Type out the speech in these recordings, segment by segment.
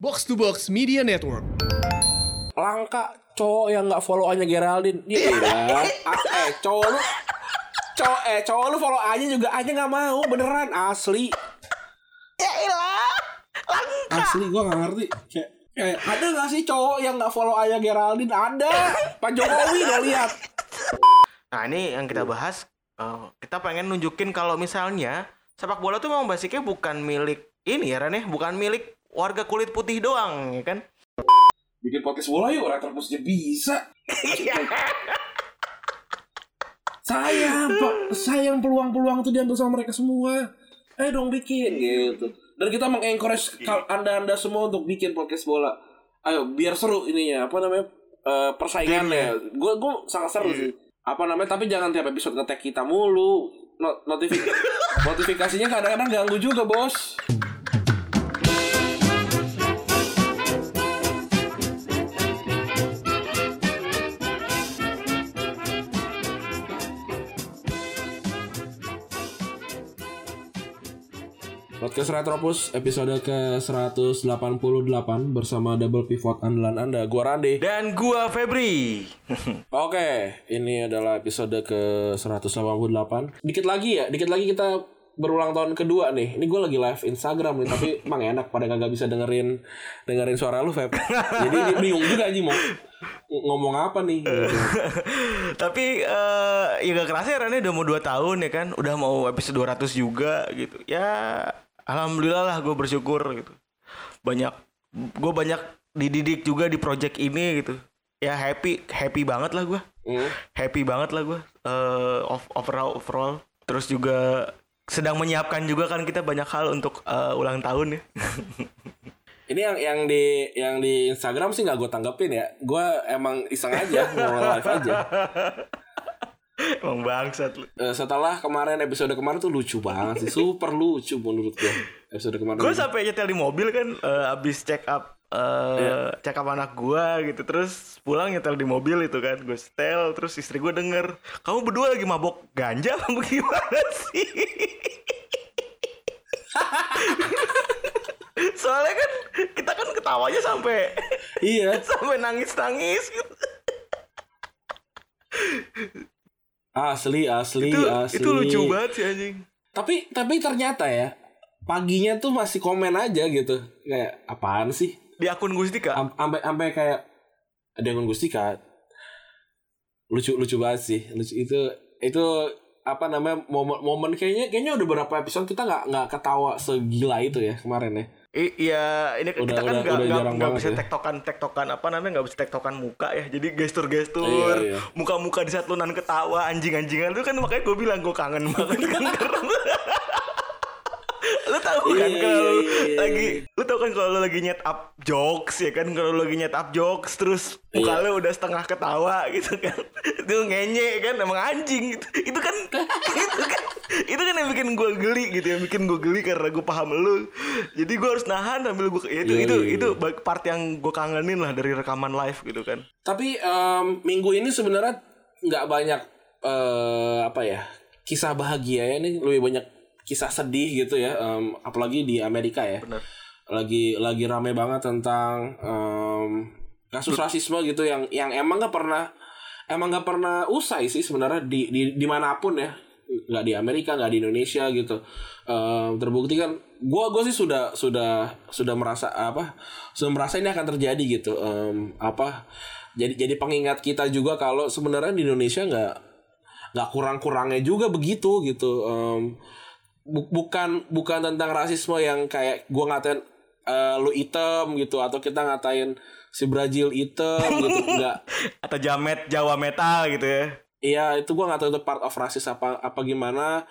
Box to Box Media Network. langka cowok yang nggak follow aja Geraldine. Iya. Ah, eh cowok lu. Cowok eh cowok lu follow aja juga aja nggak mau beneran asli. Ya ilah, langka. asli gua nggak ngerti. Kayak eh, ada nggak sih cowok yang nggak follow aja Geraldine? Ada. Pak Jokowi udah lihat. Nah ini yang kita bahas, eh, kita pengen nunjukin kalau misalnya sepak bola tuh memang basicnya bukan milik ini ya Ren ya, bukan milik warga kulit putih doang ya kan? bikin podcast bola yuk retropusnya bisa. Sayang pak sayang peluang-peluang tuh diambil sama mereka semua. Eh dong bikin gitu. Dan kita mengencourage kal- anda-anda semua untuk bikin podcast bola. Ayo biar seru ininya apa namanya eh, persaingannya. Gue gue sangat seru sih. Apa namanya tapi jangan tiap episode ngetek kita mulu. No- notifi- notifikasinya kadang-kadang ganggu juga bos Podcast Retropus episode ke-188 bersama double pivot andalan Anda. Gua Rande. Dan gua Febri. Oke, ini adalah episode ke-188. Dikit lagi ya, dikit lagi kita berulang tahun kedua nih. Ini gue lagi live Instagram nih, tapi emang enak pada kagak bisa dengerin dengerin suara lu, Feb. Jadi ini bingung juga anjing mau ngomong apa nih. gitu. Tapi eh ya gak kerasa ya ya, udah mau 2 tahun ya kan, udah mau episode 200 juga gitu. Ya alhamdulillah lah gue bersyukur gitu. Banyak gue banyak dididik juga di project ini gitu. Ya happy happy banget lah gue. Hmm. happy banget lah gue ov- overall overall terus juga sedang menyiapkan juga kan kita banyak hal untuk eh, ulang tahun ya Ini yang yang di yang di Instagram sih nggak gue tanggepin ya. Gue emang iseng aja mau live aja. emang bangsat lu. Eh, setelah kemarin episode kemarin tuh lucu banget sih, super lucu menurut gue episode kemarin. gue sampai nyetel di mobil kan eh, abis check up eh check up anak gue gitu. Terus pulang nyetel di mobil itu kan. Gue setel terus istri gue denger kamu berdua lagi mabok ganja apa gimana sih? Soalnya kan kita kan ketawanya sampai Iya. sampai nangis nangis gitu Asli, asli, itu asli. itu lucu banget sih anjing Tapi tapi ternyata ya paginya tuh masih komen aja gitu. Kayak apaan sih? di akun Gustika Am- Sampai sampai kayak ada yang Gustika. Lucu lucu banget sih. Lucu itu itu apa namanya momen momen kayaknya kayaknya udah berapa episode kita nggak nggak ketawa segila itu ya kemarin ya. Iya ini Udah- kita kan nggak bisa ya. tektokan tektokan apa namanya nggak bisa tektokan muka ya jadi gestur gestur Iya, iya. muka muka di saat lu nan ketawa anjing anjingan itu kan makanya gue bilang gue kangen banget kan tahu kan Iya, kalau lu iya, iya, lagi lu tahu kan kalau lu lagi nyet up jokes ya kan? Kalau lu lagi nyet up jokes terus muka lu udah setengah ketawa gitu kan. Itu ngenye kan emang anjing gitu. Itu kan itu kan itu kan yang bikin gue geli gitu yang bikin gue geli karena gue paham lu. Jadi gue harus nahan sambil gue ya itu itu itu part yang gue kangenin lah dari rekaman live gitu kan. Tapi em, minggu ini sebenarnya nggak banyak eh apa ya kisah bahagia ya ini lebih banyak kisah sedih gitu ya em, apalagi di Amerika ya. Bener. lagi lagi rame banget tentang em, kasus rasisme gitu yang yang emang nggak pernah emang nggak pernah usai sih sebenarnya di di di mana pun ya. Nggak di Amerika nggak di Indonesia gitu. Em, terbukti kan gua gua sih sudah sudah sudah merasa apa sudah merasa ini akan terjadi gitu. Em, apa jadi jadi pengingat kita juga kalau sebenarnya di Indonesia nggak nggak kurang-kurangnya juga begitu gitu. Bu- bukan bukan tentang rasisme yang kayak gua ngatain eh, lu item gitu atau kita ngatain si Brazil item gitu enggak atau jamet Jawa metal gitu ya Iya itu gua nggak tahu itu part of rasis apa apa gimana.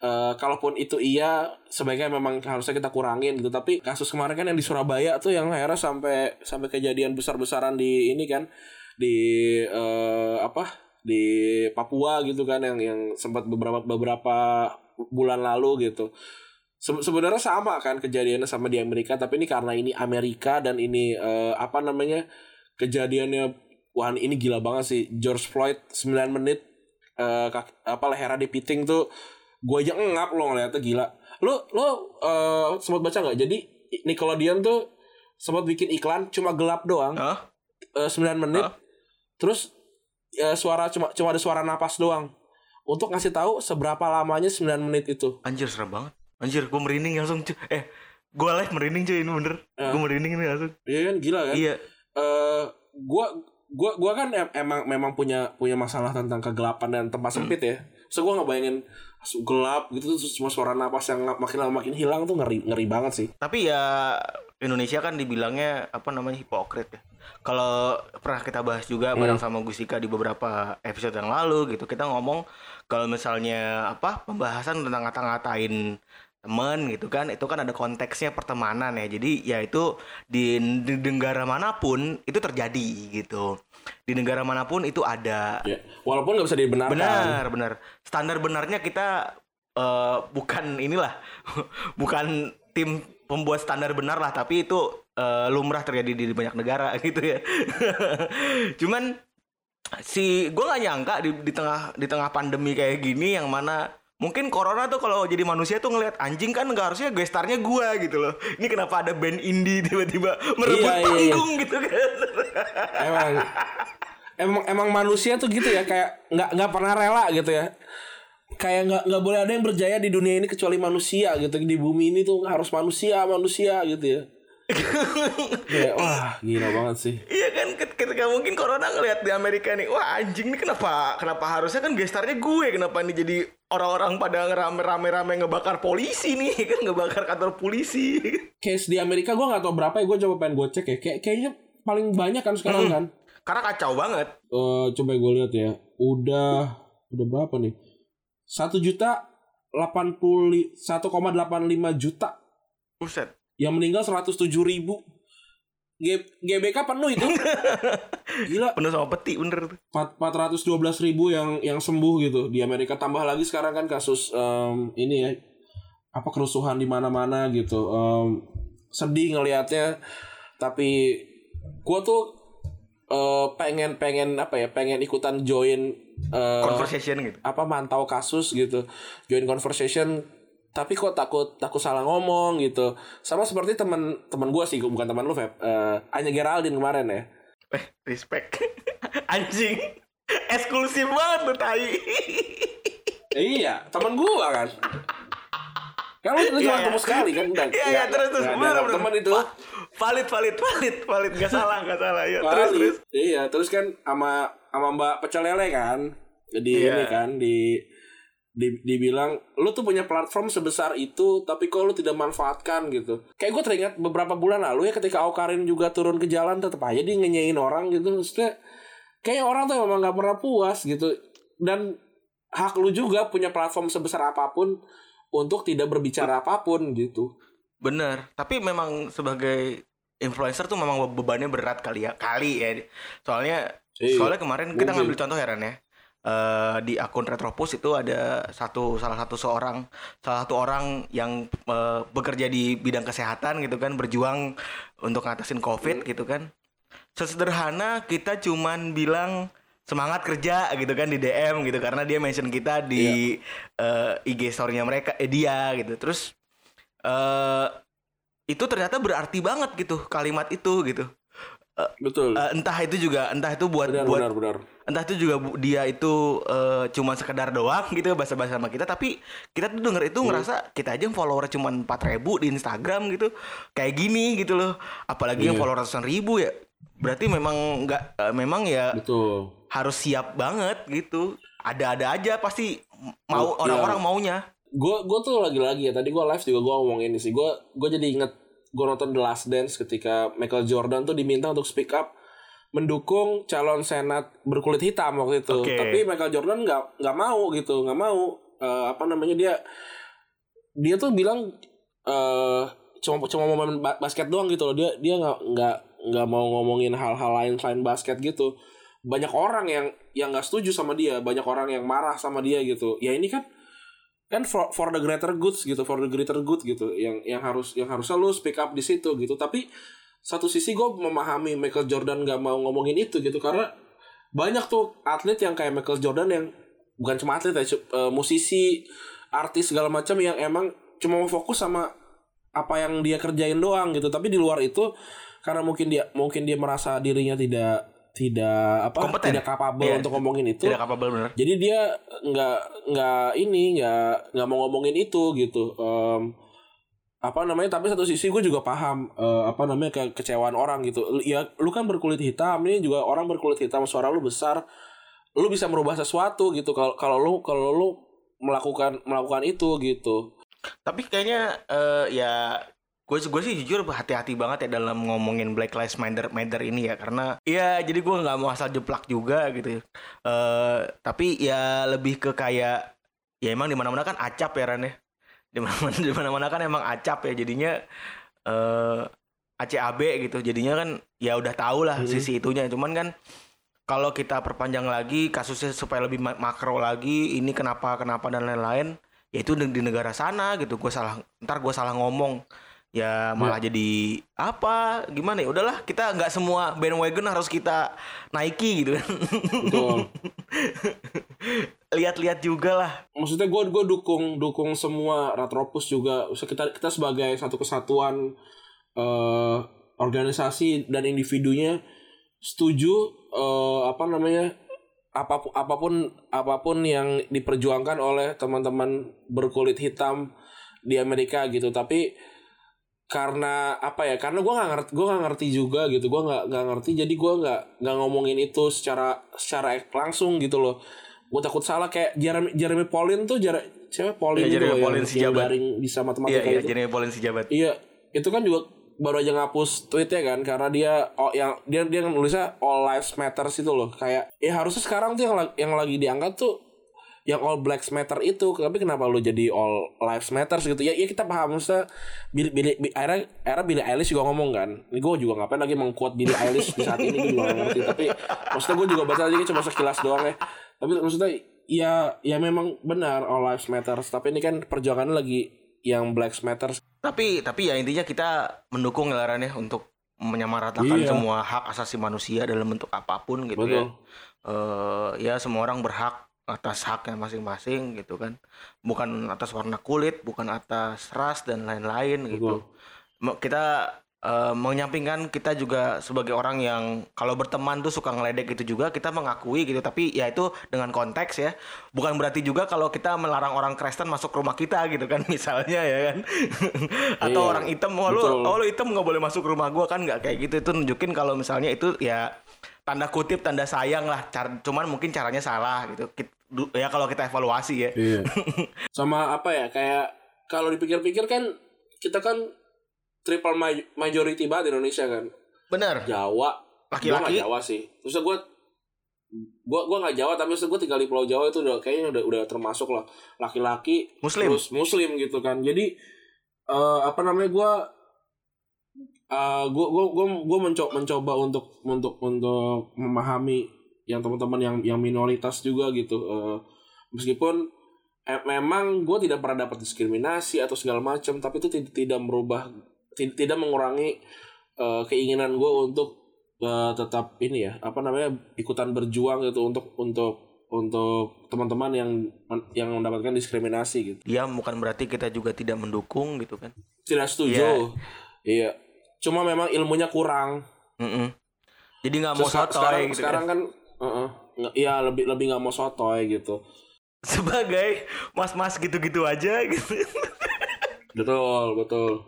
Eh, kalaupun itu iya sebaiknya memang harusnya kita kurangin gitu. Tapi kasus kemarin kan yang di Surabaya tuh yang akhirnya sampai sampai kejadian besar-besaran di ini kan di eh, apa di Papua gitu kan yang yang sempat beberapa beberapa bulan lalu gitu. Se- sebenarnya sama kan kejadiannya sama di Amerika tapi ini karena ini Amerika dan ini eh, apa namanya kejadiannya wah ini gila banget sih George Floyd 9 menit eh kak- apa lehernya dipiting tuh gue aja ngap lo ngeliatnya gila lo lo eh sempat baca nggak jadi Nickelodeon tuh sempat bikin iklan cuma gelap doang Hah? eh, 9 menit Hah? terus ya, suara cuma cuma ada suara napas doang untuk ngasih tahu seberapa lamanya 9 menit itu Anjir serem banget. Anjir, gue merinding langsung cuy. Eh, gue live merinding cuy ini bener. Ya. Gue merinding ini langsung. iya kan gila kan Iya. eh gua gua gua kan em- emang memang punya punya masalah tentang kegelapan dan tempat Hmm. sempit ya. So gua nggak bayangin gelap gitu terus cuma suara napas yang makin lama makin hilang tuh ngeri ngeri banget sih. Tapi ya Indonesia kan dibilangnya apa namanya hipokrit ya. Kalau pernah kita bahas juga bareng sama Gusika di beberapa episode yang lalu gitu, kita ngomong kalau misalnya apa pembahasan tentang ngata-ngatain temen gitu kan, itu kan ada konteksnya pertemanan ya. Jadi ya itu di, di negara mana pun itu terjadi gitu. Di negara mana pun itu ada. Ya, walaupun nggak bisa dibenarkan. Benar, benar. Standar benarnya kita eh, bukan inilah, bukan tim pembuat standar benar lah, tapi itu eh, lumrah terjadi di banyak negara gitu ya. Cuman si gue nggak nyangka di, di tengah di tengah pandemi kayak gini yang mana mungkin corona tuh kalau jadi manusia tuh ngelihat anjing kan nggak harusnya gestarnya gua gitu loh ini kenapa ada band indie tiba-tiba merebut Iya, iya, iya. panggung gitu kan Emang emang emang manusia tuh gitu ya kayak nggak nggak pernah rela gitu ya. Kayak nggak nggak boleh ada yang berjaya di dunia ini kecuali manusia gitu di bumi ini tuh harus manusia manusia gitu ya. Kayak wah gila banget sih. Iya kan ket- ketika mungkin corona ngelihat di Amerika nih, wah anjing nih kenapa kenapa harusnya kan gestarnya gue kenapa nih jadi orang-orang pada ngerame-rame-rame ngebakar polisi nih kan ngebakar kantor polisi. Case di Amerika gue nggak tahu berapa ya gue coba pengen gue cek ya. Kayak kayaknya paling banyak kan sekarang kan. Karena kacau banget. Eh coba gue lihat ya. Udah udah berapa nih? Satu juta delapan puluh satu koma delapan lima juta. Buset. yang meninggal 107 ribu. G- GBK penuh itu. Gila. Penuh sama peti bener tuh. 412 ribu yang yang sembuh gitu di Amerika. Tambah lagi sekarang kan kasus em, ini ya apa kerusuhan di mana-mana gitu. Em, sedih ngelihatnya tapi gua tuh eh, pengen pengen apa ya pengen ikutan join eh, Conversation gitu. apa mantau kasus gitu join conversation tapi kok takut takut salah ngomong gitu sama seperti teman teman gue sih bukan teman lu Feb Eh, Anya Geraldine kemarin ya Eh, respect. anjing. Eksklusif banget tuh tai. iya teman gue kan lu, lu cuma ketemu sekali kan Iya, iya, terus terus. Bener, bener. teman itu Valid, valid, valid, valid. Gak salah, gak salah. Ya, terus, terus. iya terus kan sama sama Mbak Pecel Lele kan jadi Iya. ini kan di di, dibilang lu tuh punya platform sebesar itu tapi kok lu tidak manfaatkan gitu kayak gue teringat beberapa bulan lalu ya ketika Aukarin juga turun ke jalan tetap aja dia ngenyain orang gitu maksudnya kayak orang tuh memang nggak pernah puas gitu dan hak lu juga punya platform sebesar apa pun untuk tidak berbicara apa pun gitu Bener, tapi memang sebagai influencer tuh memang bebannya berat kali ya, kali ya. Soalnya, Iya, soalnya kemarin kita ngambil contoh heran ya. Eh, di akun Retropus itu ada satu salah satu seorang salah satu orang yang eh, bekerja di bidang kesehatan gitu kan berjuang untuk ngatasin covid gitu kan sesederhana kita cuman bilang semangat kerja gitu kan di DM gitu karena dia mention kita di eh, IG story-nya mereka eh dia gitu. Terus eh itu ternyata berarti banget gitu kalimat itu gitu. Betul. Eh, entah itu juga entah itu buat benar buat benar benar. entah itu juga bu- dia itu eh, cuma sekedar doang gitu bahasa-bahasa sama kita tapi kita tuh denger itu ngerasa kita aja yang follower cuma 4000 di Instagram gitu kayak gini gitu loh. Apalagi yang Iya. follower ratusan ribu ya berarti memang nggak eh, memang ya betul harus siap banget gitu. Ada-ada aja pasti mau Oh, orang-orang iya. maunya. Gue gue tuh lagi-lagi ya tadi gue live juga gue ngomong ini sih. Gue gue jadi inget gue nonton The Last Dance ketika Michael Jordan tuh diminta untuk speak up mendukung calon senat berkulit hitam waktu itu. Oke. tapi Michael Jordan nggak nggak mau gitu nggak mau Eh, apa namanya dia dia tuh bilang eh cuma cuma mau main ba- basket doang gitu loh. Dia dia nggak nggak nggak mau ngomongin hal-hal lain selain basket gitu banyak orang yang yang nggak setuju sama dia banyak orang yang marah sama dia gitu. Ya ini kan kan for, for the greater goods gitu for the greater good gitu yang yang harus yang harusnya lu speak up di situ gitu. Tapi satu sisi gue memahami Michael Jordan nggak mau ngomongin itu gitu karena banyak tuh atlet yang kayak Michael Jordan yang bukan cuma atlet ya eh, musisi artis segala macam yang emang cuma mau fokus sama apa yang dia kerjain doang gitu. Tapi di luar itu karena mungkin dia mungkin dia merasa dirinya tidak tidak apa Kompeten. tidak kapabel Iya. untuk ngomongin itu. Tidak kapabel bener. Jadi dia nggak nggak ini nggak nggak mau ngomongin itu gitu. Em, apa namanya? Tapi satu sisi gue juga paham eh, apa namanya ke kecewaan orang gitu. Ya lu kan berkulit hitam ini juga orang berkulit hitam suara lu besar. Lu bisa merubah sesuatu gitu kalau kalau lu kalau lu melakukan melakukan itu gitu. Tapi kayaknya eh, ya gue gue sih jujur hati-hati banget ya dalam ngomongin Black Lives Matter Matter ini ya karena ya jadi gue nggak mau asal jeplak juga gitu. eh tapi ya lebih ke kayak ya emang di mana-mana kan acap ya Ran ya. Di mana-mana di mana-mana kan emang acap ya jadinya eh ACAB gitu. Jadinya kan ya udah tahu lah Hmm. sisi itunya. Cuman kan kalau kita perpanjang lagi kasusnya supaya lebih ma- makro lagi ini kenapa kenapa dan lain-lain ya itu di di negara sana gitu gue salah ntar gue salah ngomong ya malah jadi apa? Gimana ya? Udahlah kita nggak semua bandwagon harus kita naiki gitu kan. Lihat-lihat juga lah. Maksudnya gue gue dukung dukung semua Retropus juga. Kita kita sebagai satu kesatuan eh organisasi dan individunya setuju eh apa namanya apa pun apa pun apa pun yang diperjuangkan oleh teman-teman berkulit hitam di Amerika gitu. Tapi karena apa ya? Karena gue nggak ngerti gue nggak ngerti juga gitu. Gue nggak nggak ngerti. Jadi gue nggak nggak ngomongin itu secara secara langsung gitu loh gue takut salah kayak Jeremy Jeremy Pauline tuh Jer siapa Pauline Iya, itu Jeremy loh Pauline yang, si yang jabat. daring bisa iya matematika iya itu jadi polisi jabat iya itu kan juga baru aja ngapus tweetnya kan karena dia oh yang dia dia nulisnya all lives matters itu loh kayak ya harusnya sekarang tuh yang yang lagi diangkat tuh yang all blacks matter itu. Tapi kenapa lu jadi all lives matters gitu? Ya ya kita paham maksudnya Billy, Billy, Billy akhirnya akhirnya Billie Eilish juga ngomong kan. Ini gue juga ngapain lagi mengquote Billie Eilish di saat ini gue juga ngerti. Tapi maksudnya gue juga baca aja cuma sekilas doang ya. Tapi maksudnya ya ya memang benar all lives matters. Tapi ini kan perjuangannya lagi yang blacks matters. Tapi tapi ya intinya kita mendukung ya Ran ya untuk menyamaratakan Iya. semua hak asasi manusia dalam bentuk apa pun gitu ya. Betul. Eh ya semua orang berhak atas haknya masing-masing gitu kan. Bukan atas warna kulit bukan atas ras dan lain-lain gitu. Kita eh, menyampingkan kita juga sebagai orang yang kalau berteman tuh suka ngeledek itu juga kita mengakui gitu. Tapi ya itu dengan konteks ya. Bukan berarti juga kalau kita melarang orang Kristen masuk rumah kita gitu kan misalnya ya kan. Atau Iya, orang hitam oh lu betul. oh lu hitam nggak boleh masuk rumah gua kan nggak kayak gitu. Itu nunjukin kalau misalnya itu ya tanda kutip tanda sayang lah. Car- cuman mungkin caranya salah gitu ya kalau kita evaluasi ya Iya. Sama apa ya kayak kalau dipikir-pikir kan kita kan triple ma- majority banget di Indonesia kan. bener Jawa. Laki-laki. Jawa sih. Terus gue gua gua nggak Jawa tapi gue tinggal di Pulau Jawa itu udah kayaknya udah udah termasuk lah laki-laki Muslim. terus muslim gitu kan. Jadi eh apa namanya gue eh gue gue gue gue mencoba mencoba untuk untuk untuk memahami yang teman-teman yang yang minoritas juga gitu Eh, meskipun eh, memang gue tidak pernah dapat diskriminasi atau segala macam tapi itu tidak tidak merubah ti- tidak mengurangi eh, keinginan gue untuk eh, tetap ini ya apa namanya ikutan berjuang gitu untuk untuk untuk teman-teman yang yang mendapatkan diskriminasi gitu. Dia bukan berarti kita juga tidak mendukung gitu kan? Tidak setuju. Iya. Cuma memang ilmunya kurang. Mm-mm. jadi nggak mau sotoy sekarang gitu sekarang kan. kan uh-uh, nge- iya lebih lebih nggak mau sotoy gitu. Sebagai mas-mas gitu-gitu aja gitu. Betul betul.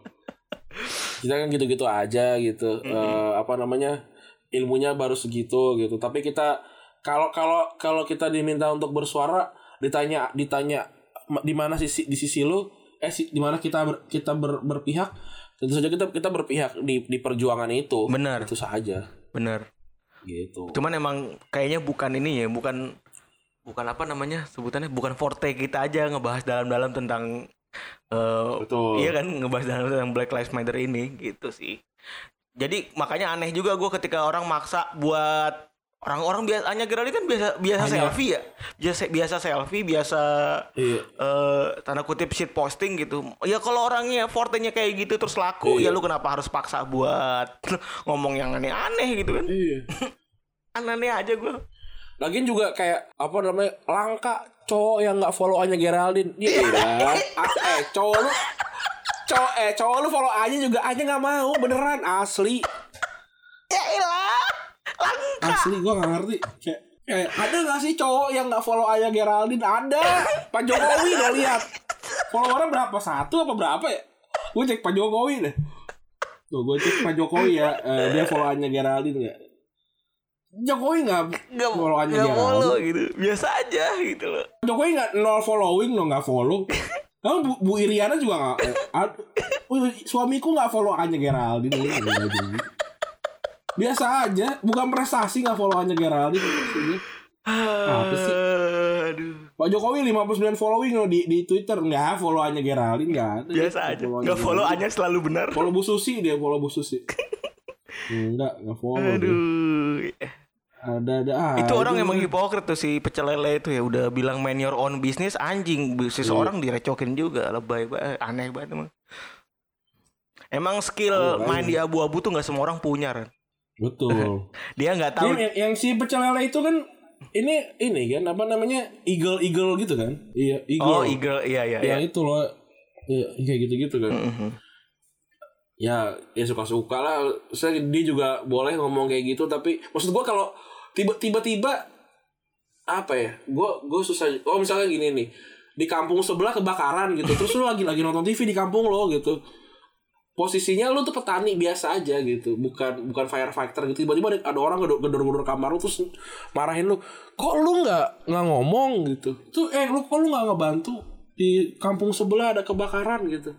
Kita kan gitu-gitu aja gitu. Eh, apa namanya ilmunya baru segitu gitu. Tapi kita kalau kalau kalau kita diminta untuk bersuara ditanya ditanya "Ma- di mana sisi di sisi lu? Eh si- di mana kita ber- kita ber- berpihak? Tentu saja kita kita berpihak di di perjuangan itu. Benar. itu saja. Bener gitu cuman emang kayaknya bukan ini ya bukan bukan apa namanya sebutannya bukan forte kita aja ngebahas dalam-dalam tentang eh betul Iya kan ngebahas dalam tentang Black Lives Matter ini gitu sih. Jadi makanya aneh juga gue ketika orang maksa buat orang-orang biasa hanya Gerali kan biasa biasa Hanya. selfie ya. Biasa biasa selfie, biasa iya eh tanda kutip shit posting gitu. Ya kalau orangnya fortenya kayak gitu terus laku, Iya. ya lu kenapa harus paksa buat ngomong yang aneh-aneh gitu kan? iya Aneh aja gue. Lagian juga kayak apa namanya langka cowok yang nggak follow Anya Geraldine. Iya. Ah, eh cowok lu cowok eh cowok lu follow Anya juga Anya nggak mau beneran asli. Asli gue gak ngerti. Kayak, kayak ada gak sih cowok yang gak follow ayah Geraldine? Ada. Pak Jokowi gak lihat. Followernya berapa? Satu apa berapa ya? Gue cek Pak Jokowi deh. Tuh gue cek Pak Jokowi ya. eh, dia follow ayahnya Geraldine gak? Jokowi gak Nggak follow ayahnya nggak follow Geraldine. gitu. Biasa aja gitu loh. Jokowi gak nol following loh gak follow. Lalu Bu, Bu Iriana juga gak. eh, oh, suamiku gak follow ayahnya Geraldine. Juga. Biasa aja, bukan prestasi gak follow ayahnya Geraldine. Apa sih? Aduh. Pak Jokowi 59 following loh di, di Twitter Nggak follow hanya Geraldine Nggak ada Biasa aja. Nggak follow aja selalu benar. Follow Bu Susi dia Follow Bu Susi Enggak Nggak follow dia. Aduh. Ada ada ah, itu orang emang hipokrit tuh si pecel lele itu ya udah bilang main your own business anjing bisnis Iya. orang direcokin juga lebay banget aneh banget emang emang skill Oh, main di abu-abu tuh nggak semua orang punya kan Betul. Dia nggak tahu. Yang, yang si pecel lele itu kan Ini ini kan Apa namanya Eagle Eagle gitu kan? Iya Eagle. Oh eagle iya iya Ya iya. itu loh. Iya kayak gitu-gitu kan. Mhm. ya ya suka-suka lah. Saya dia juga boleh ngomong kayak gitu tapi maksud gua kalau tiba tiba-tiba apa ya gua gua susah. Oh misalnya gini nih. Di kampung sebelah kebakaran gitu. Terus lu lagi lagi nonton TV di kampung lo gitu posisinya lu tuh petani biasa aja gitu. Bukan bukan firefighter gitu. Tiba-tiba ada, ada orang gedor gedor kamar lu terus marahin lu. Kok lu nggak nggak ngomong gitu? Tuh eh lu kok lu nggak ngebantu? Di kampung sebelah ada kebakaran gitu.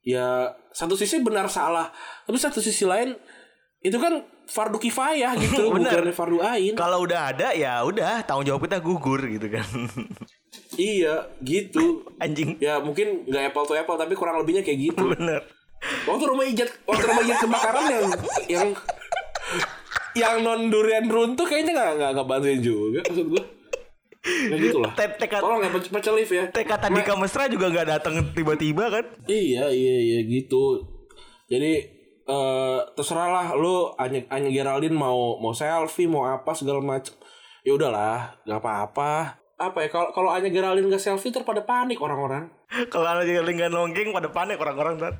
Ya satu sisi benar salah. Tapi satu sisi lain itu kan fardu kifayah gitu. Benar. bukan fardu ain. Kalau udah ada ya udah tanggung jawab kita gugur gitu kan iya gitu. Anjing. Ya mungkin nggak apple to apple tapi kurang lebihnya kayak gitu. Bener. Waktu rumah ijat waktu rumah ijat kebakaran yang yang yang non durian runtuh kayaknya nggak nggak nggak bantuin juga maksud gue ya gitulah. Te- tekad tolong ya pecel lift ya. TK tadi Mesra juga nggak datang tiba-tiba kan? Iya iya iya gitu. Jadi eh terserah lah lu Anya, Anya Geraldine mau mau selfie mau apa segala macam. Ya udahlah, nggak apa-apa. Apa ya kalau kalau Anya Geraldine nggak selfie terpada panik orang-orang. kalau anak juga nggak nonggeng pada panik orang-orang kan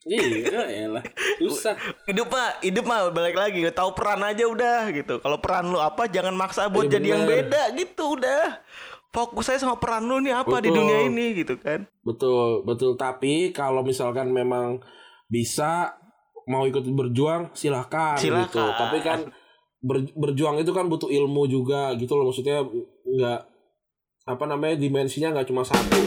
Iya, elah. Susah. hidup mah hidup mah balik lagi tahu peran aja udah gitu kalau peran lu apa jangan maksa buat Iya, jadi yang bener. beda gitu udah fokus aja sama peran lu nih apa di Betul. dunia ini gitu kan Betul, betul. Tapi kalau misalkan memang bisa mau ikut berjuang silahkan, Silahkan. gitu. Tapi kan ber- berjuang itu kan butuh ilmu juga gitu loh. Maksudnya nggak apa namanya dimensinya nggak cuma satu.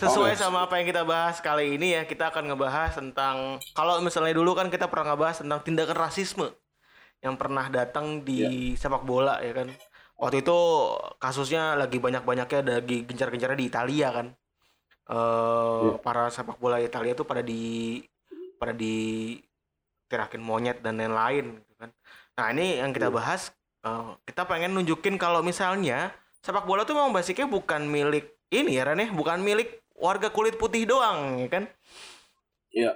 sesuai sama apa yang kita bahas kali ini ya kita akan ngebahas tentang kalau misalnya dulu kan kita pernah ngebahas tentang tindakan rasisme yang pernah datang di sepak bola ya kan waktu itu kasusnya lagi banyak-banyaknya lagi gencar-gencarnya di Italia kan. Eh para sepak bola Italia tuh pada di pada di tirakin monyet dan lain-lain gitu kan. Nah ini yang kita bahas eh, kita pengen nunjukin kalau misalnya sepak bola tuh memang basicnya bukan milik ini ya Ran ya. Bukan milik warga kulit putih doang ya kan? Iya,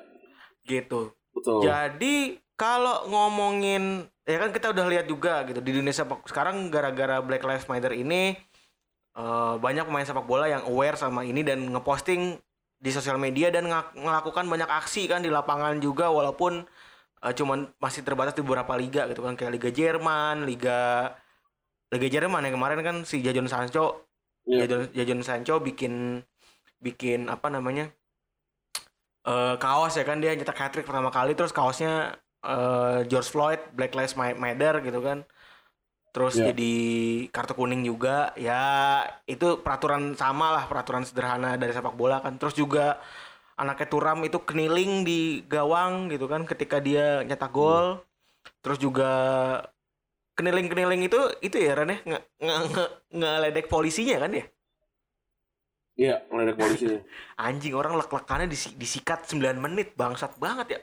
gitu. Betul. jadi kalau ngomongin ya kan kita udah lihat juga gitu di dunia sepak sekarang gara-gara Black Lives Matter ini eh, banyak pemain sepak bola yang aware sama ini dan ngeposting di sosial media dan ngak- melakukan banyak aksi kan di lapangan juga walaupun eh, cuman masih terbatas di beberapa liga gitu kan kayak Liga Jerman, Liga Liga Jerman yang kemarin kan si Jadon Sancho Iya. Jadon, Jadon Sancho bikin bikin apa namanya eh kaos ya kan dia nyetak hat trick pertama kali terus kaosnya eh, George Floyd Black Lives Ma- Matter gitu kan. Terus Ya. jadi kartu kuning juga. Ya itu peraturan sama lah peraturan sederhana dari sepak bola kan. Terus juga anaknya Turam itu keniling di gawang gitu kan ketika dia nyetak gol. Terus juga keniling-keniling itu itu ya Ren ya? Nge, nge, nge, ngeledek polisinya kan ya? Iya, meledek polisi. anjing orang lek-lekannya disi- disikat 9 menit. Bangsat banget ya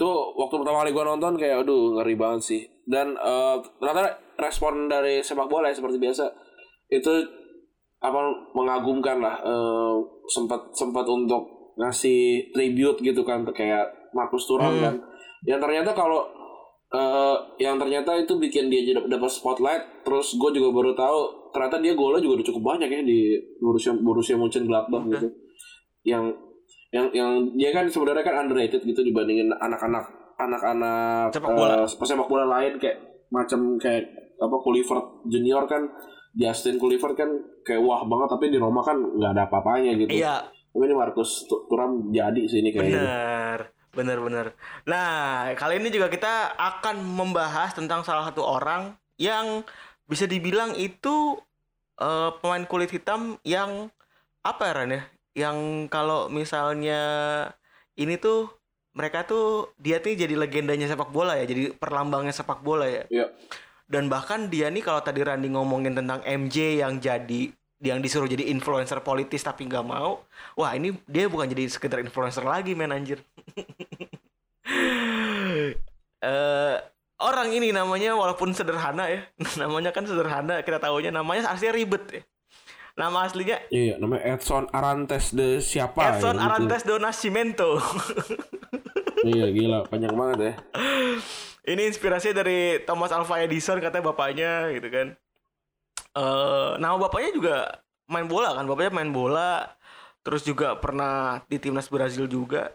Tuh waktu pertama kali gue nonton kayak aduh ngeri banget sih. Dan eh, ternyata respon dari sepak bola ya seperti biasa itu apa mengagumkan lah. Eh, sempat sempat untuk ngasih tribute gitu kan kayak Marcus Thuram Hmm. kan. Yang ternyata kalau eh, yang ternyata itu bikin dia jadi dapat spotlight. Terus gue juga baru tahu ternyata dia golnya juga udah cukup banyak ya di Borussia Borussia Mönchengladbach gitu. Yang yang yang dia kan sebenarnya kan underrated gitu dibandingin anak-anak anak-anak Sepak bola. eh, pesepak bola lain kayak macam kayak apa Kluivert junior kan Justin Kluivert kan kayak wah banget tapi di Roma kan nggak ada apa-apanya gitu. Iya, Tapi ini Marcus Thuram jadi sih ini kayaknya. bener, bener, bener. Nah, kali ini juga kita akan membahas tentang salah satu orang yang bisa dibilang itu eh, pemain kulit hitam yang apa ya Ran ya? Yang kalau misalnya ini tuh mereka tuh dia tuh jadi legendanya sepak bola ya, jadi perlambangnya sepak bola ya. Iya. Dan bahkan dia nih kalau tadi Randi ngomongin tentang MJ yang jadi yang disuruh jadi influencer politis tapi nggak mau, wah ini dia bukan jadi sekedar influencer lagi men anjir. eh orang ini namanya walaupun sederhana ya, namanya kan sederhana kita tahunya namanya aslinya ribet ya. Nama aslinya Iya, namanya Edson Arantes de siapa Edson ya, gitu. Arantes do Nascimento. Iya, gila, panjang banget ya. Ini inspirasi dari Thomas Alva Edison katanya bapaknya gitu kan. Eh nama bapaknya juga main bola kan, bapaknya main bola. Terus juga pernah di timnas Brazil juga.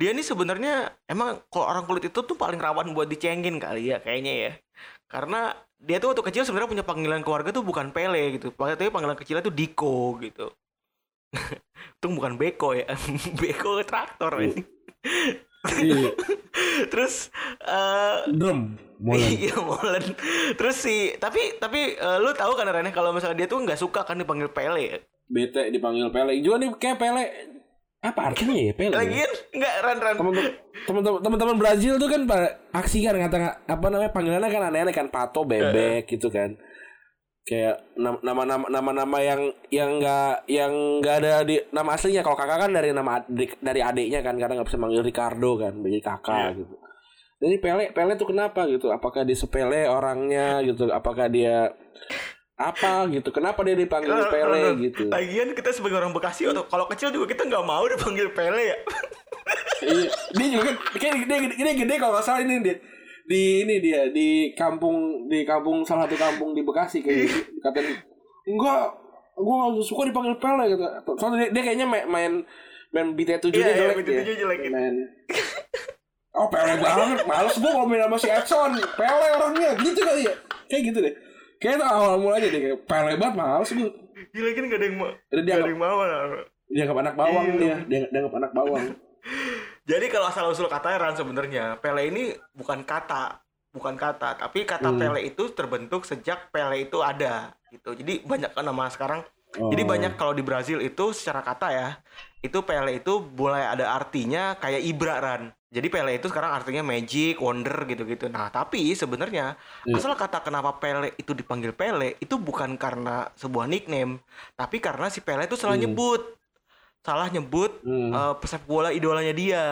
Dia ini sebenarnya emang kalau orang kulit itu tuh paling rawan buat dicengin kali ya kayaknya ya. Karena dia tuh waktu kecil sebenarnya punya panggilan keluarga tuh bukan Pele gitu. Tapi panggilan kecilnya tuh Diko gitu. itu bukan Beko ya. Beko traktor ini. Terus eh drum. Molen. Iya molen. Terus sih, tapi tapi eh, lu tahu kan Rene kalau misalnya dia tuh nggak suka kan dipanggil Pele ya. Bete dipanggil Pele. Juga nih kayak Pele. Apa artinya ya Pele? ya? Lagian nggak Ran Ran. Teman-teman teman-teman Brazil tuh kan pada aksi kan kata apa namanya panggilannya kan aneh-aneh kan pato bebek gitu kan. Kayak nam- nama-nama nama-nama yang yang enggak yang enggak ada di nama aslinya. Kalau kakak kan dari nama adik dari adiknya kan karena nggak bisa manggil Ricardo kan, jadi kakak gitu. Jadi Pele Pele tuh kenapa gitu? Apakah dia sepele orangnya gitu? Apakah dia apa gitu? Kenapa dia dipanggil Ran, Pele Ran. gitu? Lagian kita sebagai orang Bekasi atau kalau kecil juga kita nggak mau dipanggil Pele ya. Iya, dia juga kan dia, dia, dia gede kalau nggak salah ini dia di ini dia di kampung di kampung salah satu kampung di Bekasi kayak gitu. katanya enggak gua nggak suka dipanggil Pele gitu soalnya dia, dia kayaknya main main main BT7 Iya, nya iya, jelek BT7 dia jelek. main oh Pele banget males gua kalau main sama si Edson Pele orangnya gitu kali ya kayak gitu deh kayak itu awal mulanya deh kayak Pele banget males gua Gila kan nggak ada yang mau. Jadi dia Nggak ada yang mau. Dia nggak anak bawang Iya. dia dia nggak anak bawang Jadi kalau asal usul katanya Ran sebenarnya Pele ini bukan kata, bukan kata, tapi kata Hmm. Pele itu terbentuk sejak Pele itu ada gitu. Jadi banyak kan nama sekarang. Jadi Oh. banyak kalau di Brazil itu secara kata ya, itu Pele itu mulai ada artinya kayak Ibra Ran. Jadi Pele itu sekarang artinya magic, wonder gitu-gitu. Nah, tapi sebenarnya Iya. asal kata kenapa Pele itu dipanggil Pele itu bukan karena sebuah nickname, tapi karena si Pele itu salah Hmm. nyebut. Salah nyebut Hmm. eh, pesepak bola idolanya dia.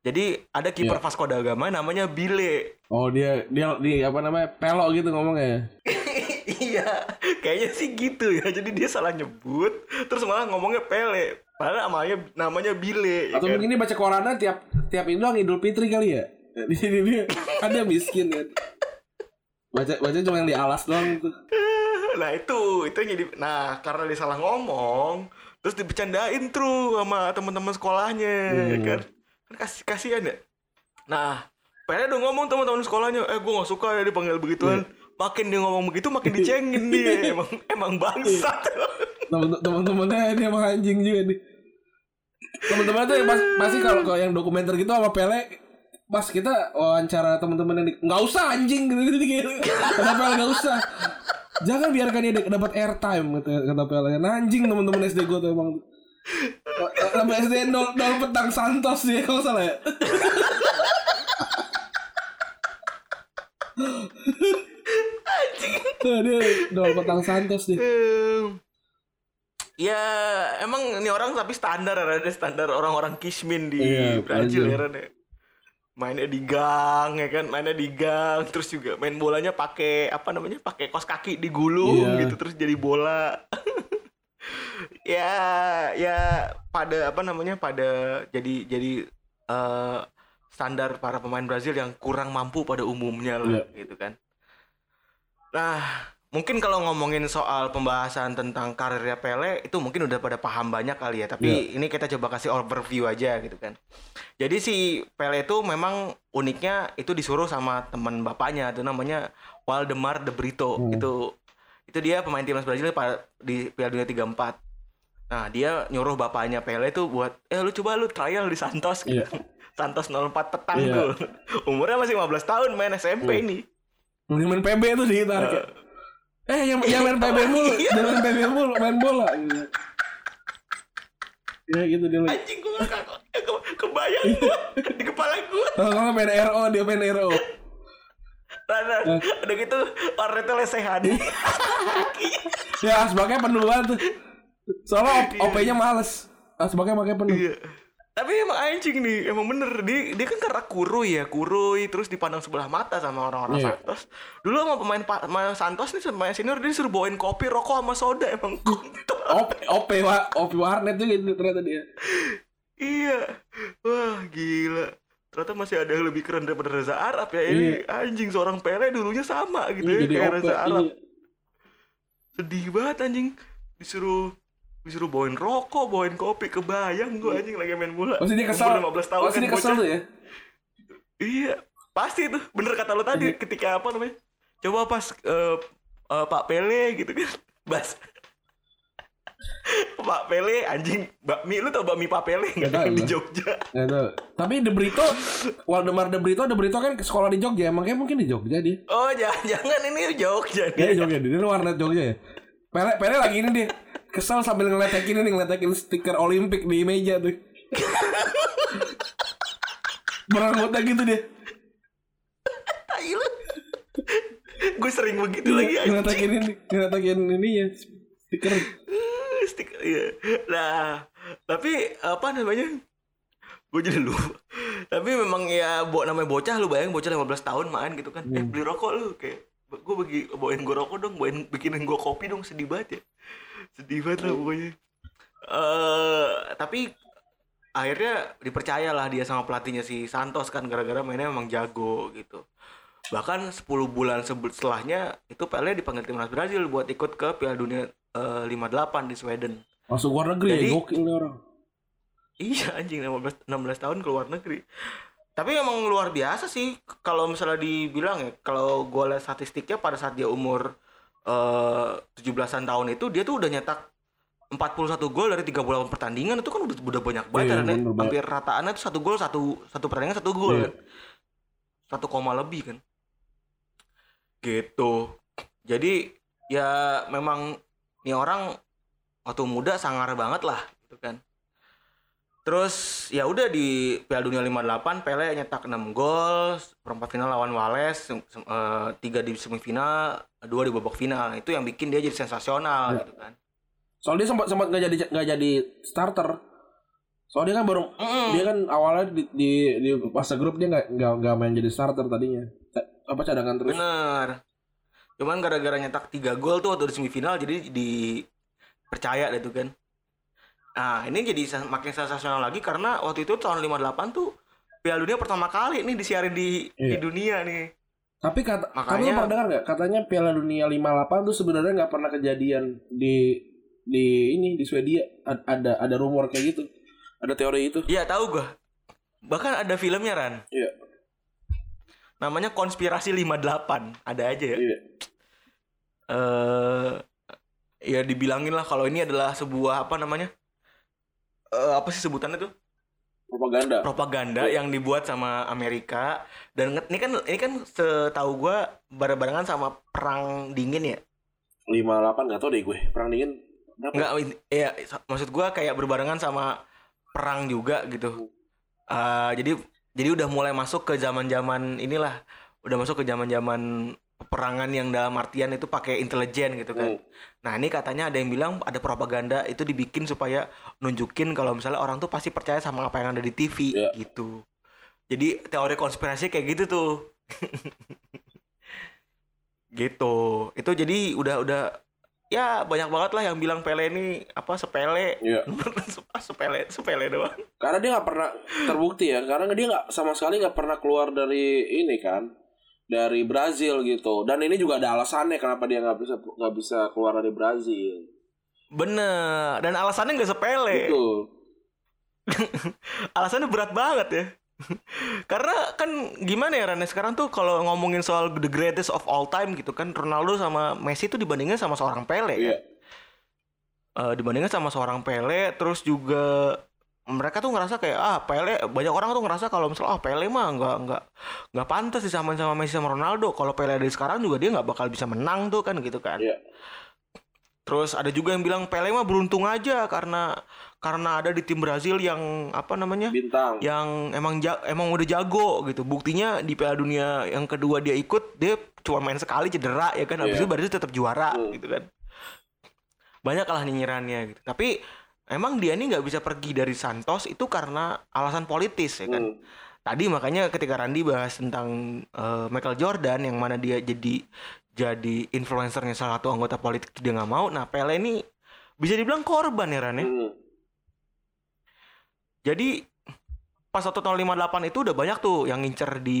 Jadi ada kiper Iya. Vasco da Gama namanya Bile. Oh dia dia di apa namanya pelok gitu ngomongnya. iya, kayaknya sih gitu ya. Jadi dia salah nyebut, terus malah ngomongnya Pele. Padahal namanya namanya Bile. ya Atau kan? mungkin dia baca koranan tiap tiap itu doang Idul Fitri kali ya. Di sini dia kan dia miskin kan. Baca baca cuma yang di alas doang tuh. Nah itu itu jadi. Nah karena dia salah ngomong, terus dibecandain tuh sama teman-teman sekolahnya, ya Hmm. kan? Kan kasih kasihan ya. Nah Pele udah ngomong teman-teman sekolahnya, eh gue gak suka ya dipanggil begituan. Makin dia ngomong begitu, makin dicengin dia. Emang emang bangsat. Temen-temennya dia emang anjing juga nih. Temen-temen tuh pas, pasti kalau kalau yang dokumenter gitu sama Pele pas kita wawancara teman-teman yang nggak usah anjing gitu gitu gitu. Kata Pele nggak usah. Jangan biarkan dia dapat airtime kata kata Pele. Nah, anjing teman-teman SD gue tuh emang. Sampai SD nol, nol petang Santos dia kalau salah ya. Tuh, dia nol petang Santos Em, ya emang ini orang tapi standar ada standar orang-orang kismin di Iya, Brazil ya Ran, ya. mainnya di gang ya kan mainnya di gang terus juga main bolanya pakai apa namanya pakai kos kaki digulung Iya. gitu terus jadi bola ya ya pada apa namanya pada jadi jadi eh, standar para pemain Brazil yang kurang mampu pada umumnya lah gitu kan nah mungkin kalau ngomongin soal pembahasan tentang karirnya Pele itu mungkin udah pada paham banyak kali ya. Tapi ini kita coba kasih overview aja gitu kan. Jadi si Pele itu memang uniknya itu disuruh sama teman bapaknya itu namanya Waldemar de Brito. Itu itu dia pemain timnas Brazil di Piala Dunia 34. Nah, dia nyuruh bapaknya Pele itu buat eh lu coba lu trial di Santos gitu. Iya. Santos 04 petang Iya. tuh. Umurnya masih 15 tahun main SMP ini. Mungkin main PB tuh ditarik. ya. Eh yang yang main PB mulu, Iya. jangan main PB mulu, main bola. Gitu. Ya gitu dia. Anjing gua gak ke- kebayang gua di kepala gua. Kalau nggak main RO, dia main RO. Nah, nah, udah gitu warnanya lesehan. Ya asbaknya penuh banget tuh. Soalnya op OP-nya males. Asbaknya makanya penuh. Tapi emang anjing nih, emang bener dia, dia kan karena kurui ya, kurui terus dipandang sebelah mata sama orang-orang Iya. Santos. Dulu sama pemain pemain Santos nih pemain senior dia disuruh bawain kopi, rokok sama soda emang. OP OP wa OP warnet tuh gitu ternyata dia. Iya. Wah, gila. Ternyata masih ada yang lebih keren daripada Reza Arab ya. Ini anjing seorang Pele dulunya sama gitu ya Iya. Jadi kayak. Reza Arab. Iya. Sedih banget anjing. Disuruh disuruh bawain rokok, bawain kopi, kebayang gua anjing lagi main bola. Pasti dia kesel. Umur 15 tahun Pasti kan dia tuh ya. Iya, pasti tuh. Bener kata lo tadi ketika apa namanya? Coba pas eh, eh, Pak Pele gitu kan. Bas. Pak Pele anjing bakmi lu tau bakmi Pak Pele nggak Nggak tahu di. Jogja tahu. Tapi De Brito, Waldemar De Brito, De Brito kan sekolah di Jogja, makanya mungkin di Jogja dia. oh jangan jangan ini Jogja Dia di nih Jogja, dia warnet Jogja ya. Pele, Pele lagi ini dia kesel sambil ngeletekin ini ngeletekin stiker Olimpik di meja tuh. Berangkutnya gitu dia. Tai lu gue sering begitu lagi anjing Ngeletekin ini, ngeletekin ini ya stiker. Stiker, iya. Nah, tapi apa namanya? Gue jadi lupa. Tapi memang ya buat namanya bocah lu bayangin bocah 15 tahun main gitu kan. Eh beli rokok lu kayak gue bagi bawain gue rokok dong, bawain bikinin gue kopi dong sedih banget ya. Sedih banget lah pokoknya. Eh tapi akhirnya dipercayalah dia sama pelatihnya si Santos kan gara-gara mainnya memang jago gitu. Bahkan 10 bulan setelahnya itu Pele dipanggil timnas Brazil buat ikut ke Piala Dunia eh, 58 di Sweden. Masuk luar negeri Jadi- ya, gokil orang. Iya anjing 15 16 tahun ke luar negeri. Tapi emang luar biasa sih kalau misalnya dibilang ya kalau gue lihat statistiknya pada saat dia umur eh 17-an tahun itu dia tuh udah nyetak 41 gol dari 38 pertandingan itu kan udah, udah banyak banget Iya, kan, ya. bener banget. hampir rataannya tuh satu gol satu satu pertandingan satu gol Iya. kan. Satu koma lebih kan. Gitu. Jadi ya memang nih orang waktu muda sangar banget lah gitu kan. Terus ya udah di Piala Dunia 58 Pele nyetak 6 gol, perempat final lawan Wales, eh, tiga di semifinal, dua di babak final. Itu yang bikin dia jadi sensasional Ya. gitu kan. Soalnya dia sempat sempat nggak jadi nggak jadi starter. Soalnya dia kan baru Mm. dia kan awalnya di di, di fase grup dia nggak nggak nggak main jadi starter tadinya. Apa cadangan terus? Bener. Cuman gara-gara nyetak 3 gol tuh waktu di semifinal jadi dipercaya deh tuh kan. Nah, ini jadi makin sensasional lagi karena waktu itu tahun 58 tuh Piala Dunia pertama kali nih disiarin di di Iya. dunia nih. Tapi kata kamu Makanya- pernah dengar nggak? Katanya Piala Dunia 58 tuh sebenarnya nggak pernah kejadian di di ini di Swedia. A- Ada ada rumor kayak gitu. Ada teori itu. Iya, tahu gua. Bahkan ada filmnya Ran. Iya. Namanya Konspirasi 58. Ada aja ya. Iya. eh ya dibilangin lah kalau ini adalah sebuah apa namanya? Eh apa sih sebutannya tuh? Propaganda. propaganda yang dibuat sama Amerika dan ini kan ini kan setahu gua bareng-barengan sama perang dingin ya 58 nggak tahu deh gue. Perang dingin berapa? nggak ya maksud gua kayak berbarengan sama perang juga gitu Eh, jadi jadi udah mulai masuk ke zaman-zaman inilah udah masuk ke zaman-zaman peperangan yang dalam artian itu pakai intelijen gitu kan Hmm. Nah ini katanya ada yang bilang ada propaganda itu dibikin supaya nunjukin kalau misalnya orang tuh pasti percaya sama apa yang ada di TV Iya. gitu. Jadi teori konspirasi kayak gitu tuh. gitu. Itu jadi udah udah ya banyak banget lah yang bilang Pele ini apa sepele. Iya. sepele sepele doang. Karena dia nggak pernah terbukti ya. Karena dia nggak sama sekali nggak pernah keluar dari ini kan. Dari Brazil gitu. Dan ini juga ada alasannya kenapa dia nggak bisa nggak bisa keluar dari Brazil. Bener. Dan alasannya nggak sepele. Betul. alasannya berat banget ya. Karena kan gimana ya Rane sekarang tuh kalau ngomongin soal the greatest of all time gitu kan Ronaldo sama Messi tuh dibandingin sama seorang Pele Iya. kan. Eh, dibandingkan sama seorang Pele terus juga mereka tuh ngerasa kayak ah Pele banyak orang tuh ngerasa kalau misalnya ah Pele mah nggak nggak nggak pantas disamain sama Messi sama Ronaldo kalau Pele dari sekarang juga dia nggak bakal bisa menang tuh kan gitu kan Iya. terus ada juga yang bilang Pele mah beruntung aja karena karena ada di tim Brazil yang apa namanya Bintang. yang emang ja- emang udah jago gitu buktinya di Piala Dunia yang kedua dia ikut dia cuma main sekali cedera ya kan habis Iya. itu Brazil tetap juara Hmm. gitu kan banyak lah nyinyirannya gitu tapi emang dia ini nggak bisa pergi dari Santos itu karena alasan politis ya kan Hmm. tadi makanya ketika Randy bahas tentang eh, Michael Jordan yang mana dia jadi jadi influencernya salah satu anggota politik dia nggak mau nah Pele ini bisa dibilang korban ya Ran ya Hmm. jadi pas waktu tahun 58 itu udah banyak tuh yang ngincer di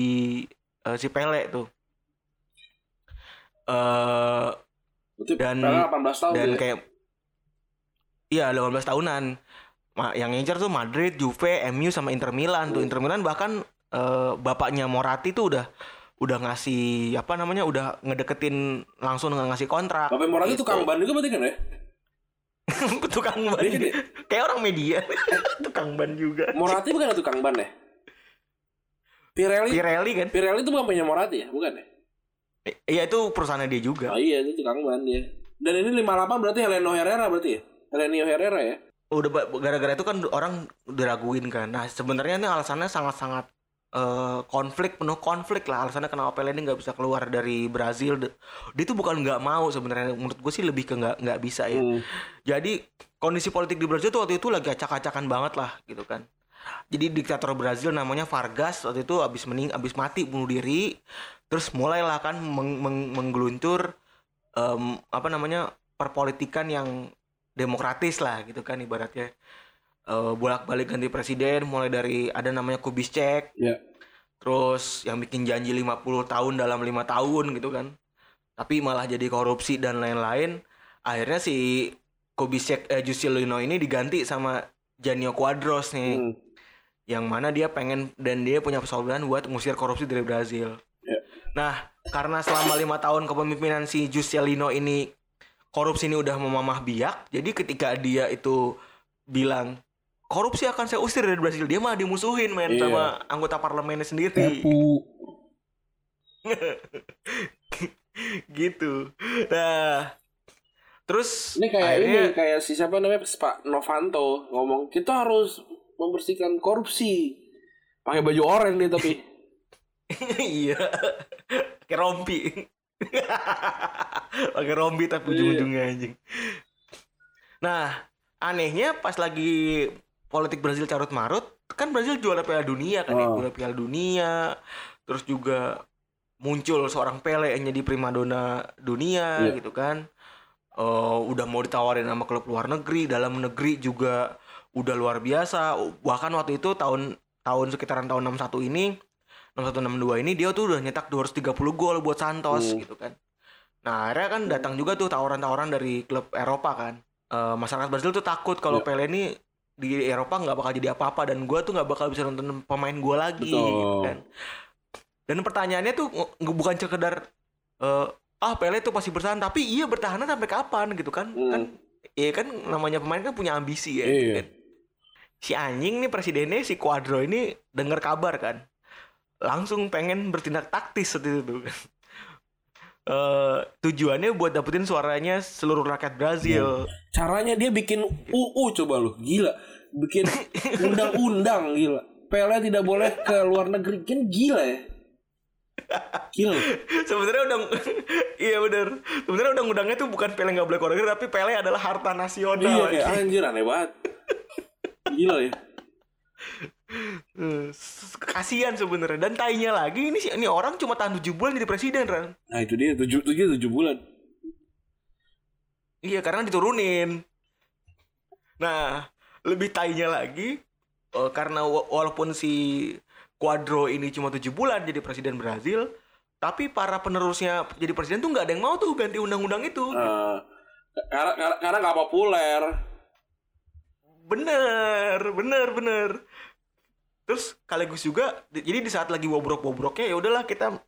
eh, si Pele tuh eh Berarti Dan- Pele 18 tahun dan ya? kayak iya 18 tahunan yang ngincer tuh Madrid, Juve, MU sama Inter Milan tuh Inter Milan bahkan eh, bapaknya Moratti tuh udah udah ngasih apa namanya udah ngedeketin langsung nggak ngasih kontrak Bapak Morata Gitu. tukang ban juga berarti kan ya? tukang ban Iya kan ya? kayak orang media tukang ban juga Morati bukan tukang ban ya? Pirelli Pirelli kan Pirelli itu bukan punya Morati ya? Bukan ya? Iya itu perusahaannya dia juga Oh iya itu tukang ban dia. Dan ini 58 berarti Heleno Herrera berarti ya? Helenio Herrera ya? udah gara-gara itu kan orang diraguin kan. Nah sebenarnya ini alasannya sangat-sangat eh, konflik penuh konflik lah. Alasannya kenapa Pele ini nggak bisa keluar dari Brazil. Dia itu bukan nggak mau sebenarnya. Menurut gue sih lebih ke nggak nggak bisa ya. Hmm. jadi kondisi politik di Brazil tuh waktu itu lagi acak-acakan banget lah gitu kan. Jadi diktator Brazil namanya Vargas waktu itu abis mening abis mati bunuh diri. Terus mulailah kan meng- meng- menggeluncur em, apa namanya perpolitikan yang demokratis lah gitu kan ibaratnya Eh, bolak-balik ganti presiden mulai dari ada namanya Kubiscek Ya. terus yang bikin janji 50 tahun dalam lima tahun gitu kan tapi malah jadi korupsi dan lain-lain akhirnya si Kubiscek eh, Juscelino ini diganti sama Janio Quadros nih Hmm. yang mana dia pengen dan dia punya persaudaraan buat ngusir korupsi dari Brazil. Ya. Nah, karena selama lima tahun kepemimpinan si Juscelino ini korupsi ini udah memamah biak, jadi ketika dia itu bilang korupsi akan saya usir dari Brazil, dia malah dimusuhin men Iya. sama anggota parlemennya sendiri. Tepu. gitu. Nah, terus Ini kayak akhirnya ini kayak si siapa namanya Pak Novanto ngomong kita harus membersihkan korupsi. Pakai baju oranye dia tapi. iya kayak rompi pakai rompi tapi ujung-ujungnya anjing. Nah anehnya pas lagi politik Brazil carut marut kan Brazil juara Piala Dunia kan ya Oh. juara Piala Dunia. Terus juga muncul seorang Pele yang jadi primadona dunia Iya. gitu kan. Eh, udah mau ditawarin sama klub luar negeri dalam negeri juga udah luar biasa. Bahkan waktu itu tahun tahun sekitaran tahun 61 ini 6162 ini dia tuh udah nyetak 230 gol buat Santos Hmm. gitu kan. Nah, akhirnya kan datang juga tuh tawaran-tawaran dari klub Eropa kan. Eh, masyarakat Brazil tuh takut kalau Iya. Pele ini di Eropa nggak bakal jadi apa-apa dan gua tuh nggak bakal bisa nonton pemain gua lagi Betul. gitu kan. Dan pertanyaannya tuh bukan sekedar eh, ah Pele tuh pasti bertahan tapi iya bertahannya sampai kapan gitu kan. Hmm. Kan iya kan namanya pemain kan punya ambisi ya. Iya. kan. Si anjing nih presidennya si Quadro ini dengar kabar kan langsung pengen bertindak taktis seperti itu kan. Eh, tujuannya buat dapetin suaranya seluruh rakyat Brazil. Caranya dia bikin UU coba lu. Gila. Bikin undang-undang gila. Pele tidak boleh ke luar negeri. Kan gila ya. Gila. Sebenarnya undang Iya benar. Sebenarnya undang-undangnya tuh bukan Pele nggak boleh keluar negeri tapi Pele adalah harta Iya nasional. kayak anjir aneh banget. Gila ya. Kasihan sebenarnya dan tainya lagi ini sih ini orang cuma tahan 7 bulan jadi presiden Ran. Nah itu dia tujuh tujuh tujuh bulan. Iya karena diturunin. Nah lebih tainya lagi eh, karena wa- walaupun si Quadro ini cuma tujuh bulan jadi presiden Brazil, tapi para penerusnya jadi presiden tuh nggak ada yang mau tuh ganti undang-undang itu Eh, karena karena nggak populer. bener bener bener terus sekaligus juga di- jadi di saat lagi bobrok-bobroknya ya udahlah kita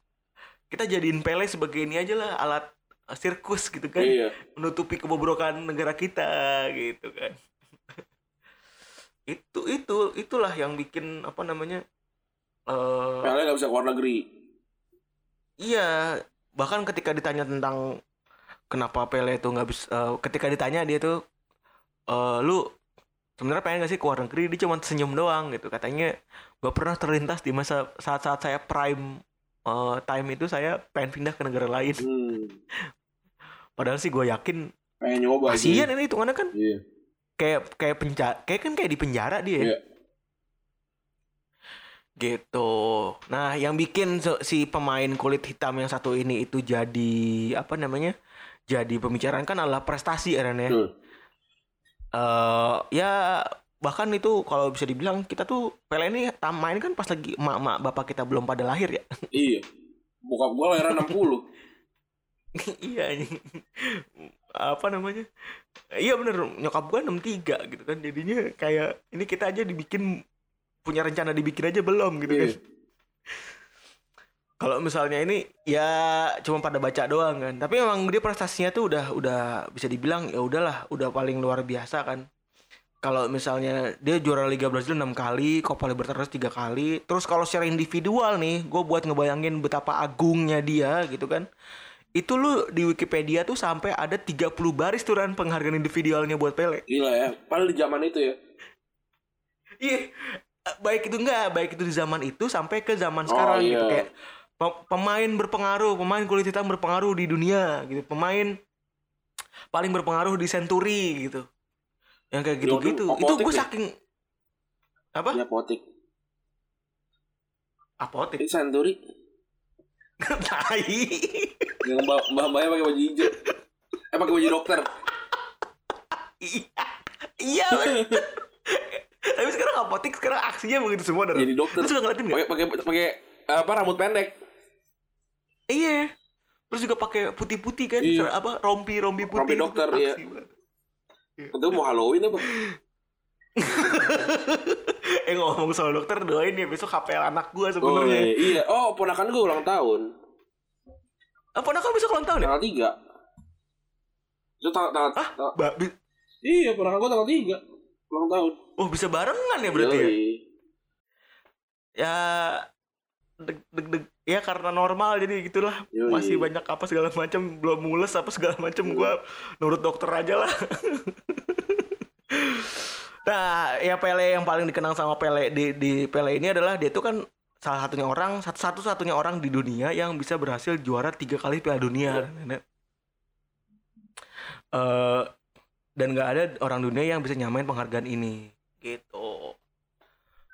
kita jadiin Pele sebagai ini aja lah alat eh, sirkus gitu kan Iya. menutupi kebobrokan negara kita gitu kan itu itu itulah yang bikin apa namanya eh Pele nggak bisa keluar negeri. iya bahkan ketika ditanya tentang kenapa Pele itu nggak bisa eh, ketika ditanya dia tuh eh lu sebenarnya pengen gak sih keluar negeri dia cuma senyum doang gitu katanya gak pernah terlintas di masa saat-saat saya prime eh, time itu saya pengen pindah ke negara lain Hmm. padahal sih gue yakin Pengen nyoba. sih. kasihan ini hitungannya kan Iya. kayak kayak penjara kayak kan kayak di penjara dia ya. Iya. gitu nah yang bikin si pemain kulit hitam yang satu ini itu jadi apa namanya jadi pembicaraan kan adalah prestasi Eren ya Betul. Eh, ya bahkan itu kalau bisa dibilang kita tuh Pele ini main kan pas lagi emak-emak bapak kita belum pada lahir ya Iya. Bokap gua lahiran 60. iya apa namanya iya bener nyokap gua 63 gitu kan jadinya kayak ini kita aja dibikin punya rencana dibikin aja belum gitu kan Iya. Kalau misalnya ini ya cuma pada baca doang kan tapi memang dia prestasinya tuh udah udah bisa dibilang ya udahlah udah paling luar biasa kan kalau misalnya dia juara Liga Brazil 6 kali Copa Libertadores 3 kali terus kalau secara individual nih gue buat ngebayangin betapa agungnya dia gitu kan itu lu di Wikipedia tuh sampai ada 30 baris turan penghargaan individualnya buat Pele Gila ya. Padahal di zaman itu ya. Iya, baik itu enggak, baik itu di zaman itu sampai ke zaman Oh, sekarang gitu iya. kayak pe- pemain berpengaruh, pemain kulit hitam berpengaruh di dunia gitu, pemain paling berpengaruh di Century gitu. Yang kayak gitu-gitu. Yaudah, Itu gue ya? saking apa? Iya potik. Apotek. Ini Santuri. Tai. Yang mbak mbak mbaknya pakai baju hijau. Eh pakai baju dokter. Iya. Iya. Tapi sekarang apotek sekarang aksinya begitu semua dari. Jadi dokter. Lu suka ngeliatin nggak? Pakai pakai pakai apa rambut pendek. Iya. Terus juga pakai putih-putih kan, Iya. apa rompi-rompi putih. Rompi gitu. dokter. Aksi banget. Itu mau Halloween apa? eh ngomong soal dokter doain ya besok HPL anak gua Oh sebenarnya. iya. iya. Oh ponakan gue ulang tahun. Apa anak kan besok ulang tahun ya? Tanggal 3. Itu tanggal tanggal. Ah, tanggal- ba- bi- Iya ponakan gue tanggal 3. Ulang tahun. oh bisa barengan ya berarti ya? Yoi. Ya deg deg deg ya karena normal jadi gitulah Yoi. masih banyak apa segala macam belum mules apa segala macam gua nurut dokter aja lah. nah, ya Pele yang paling dikenang sama Pele di di Pele ini adalah dia tuh kan salah satunya orang satu satu satunya orang di dunia yang bisa berhasil juara tiga kali Piala Dunia. Eh, dan nggak ada orang dunia yang bisa nyamain penghargaan ini gitu.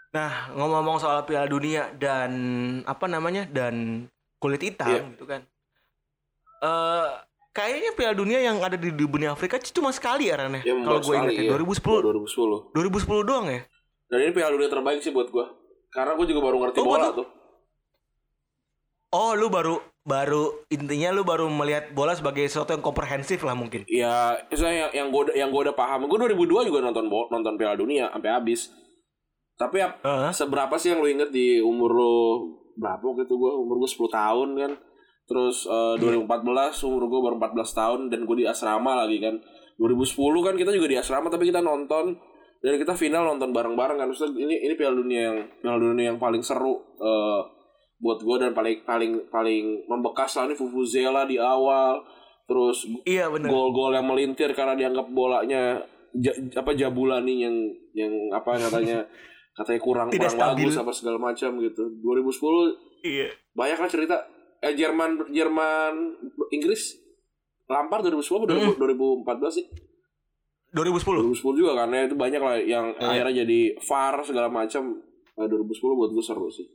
Nah ngomong-ngomong soal Piala Dunia dan apa namanya dan kulit hitam Iya. gitu kan. Eh kayaknya Piala Dunia yang ada di, di benua Afrika cuma sekali ya Ran ya? Ya, Kalau gue ingat ya, ya. 2010 2010. 2010 doang ya. Dan ini piala dunia terbaik sih buat gue. Karena gue juga baru ngerti Oh, bola tuh. Oh lu baru baru intinya lu baru melihat bola sebagai sesuatu yang komprehensif lah mungkin. Ya, misalnya yang yang gue yang gue udah paham. Gue 2002 juga nonton nonton Piala Dunia sampai habis. Tapi ya, Heeh. seberapa sih yang lu inget di umur lu berapa waktu itu gue umur gue 10 tahun kan. Terus eh, 2014 umur gue baru 14 tahun dan gue di asrama lagi kan. 2010 kan kita juga di asrama tapi kita nonton dan kita final nonton bareng-bareng kan. Maksudnya ini ini Piala Dunia yang Piala Dunia yang paling seru eh, buat gue dan paling paling paling membekas lah ini Vuvuzela di awal. Terus Iya gol-gol yang melintir karena dianggap bolanya ja- apa Jabulani yang yang apa katanya katanya kurang Tidak kurang stabil. bagus apa segala macam gitu. 2010 Iya. banyak lah cerita eh Jerman Jerman Inggris Lampard 2010 atau Hmm. 2000 2014 sih 2010. 2010 juga karena itu banyak lah yang Iya. akhirnya jadi VAR segala macam Eh, 2010 buat gue seru sih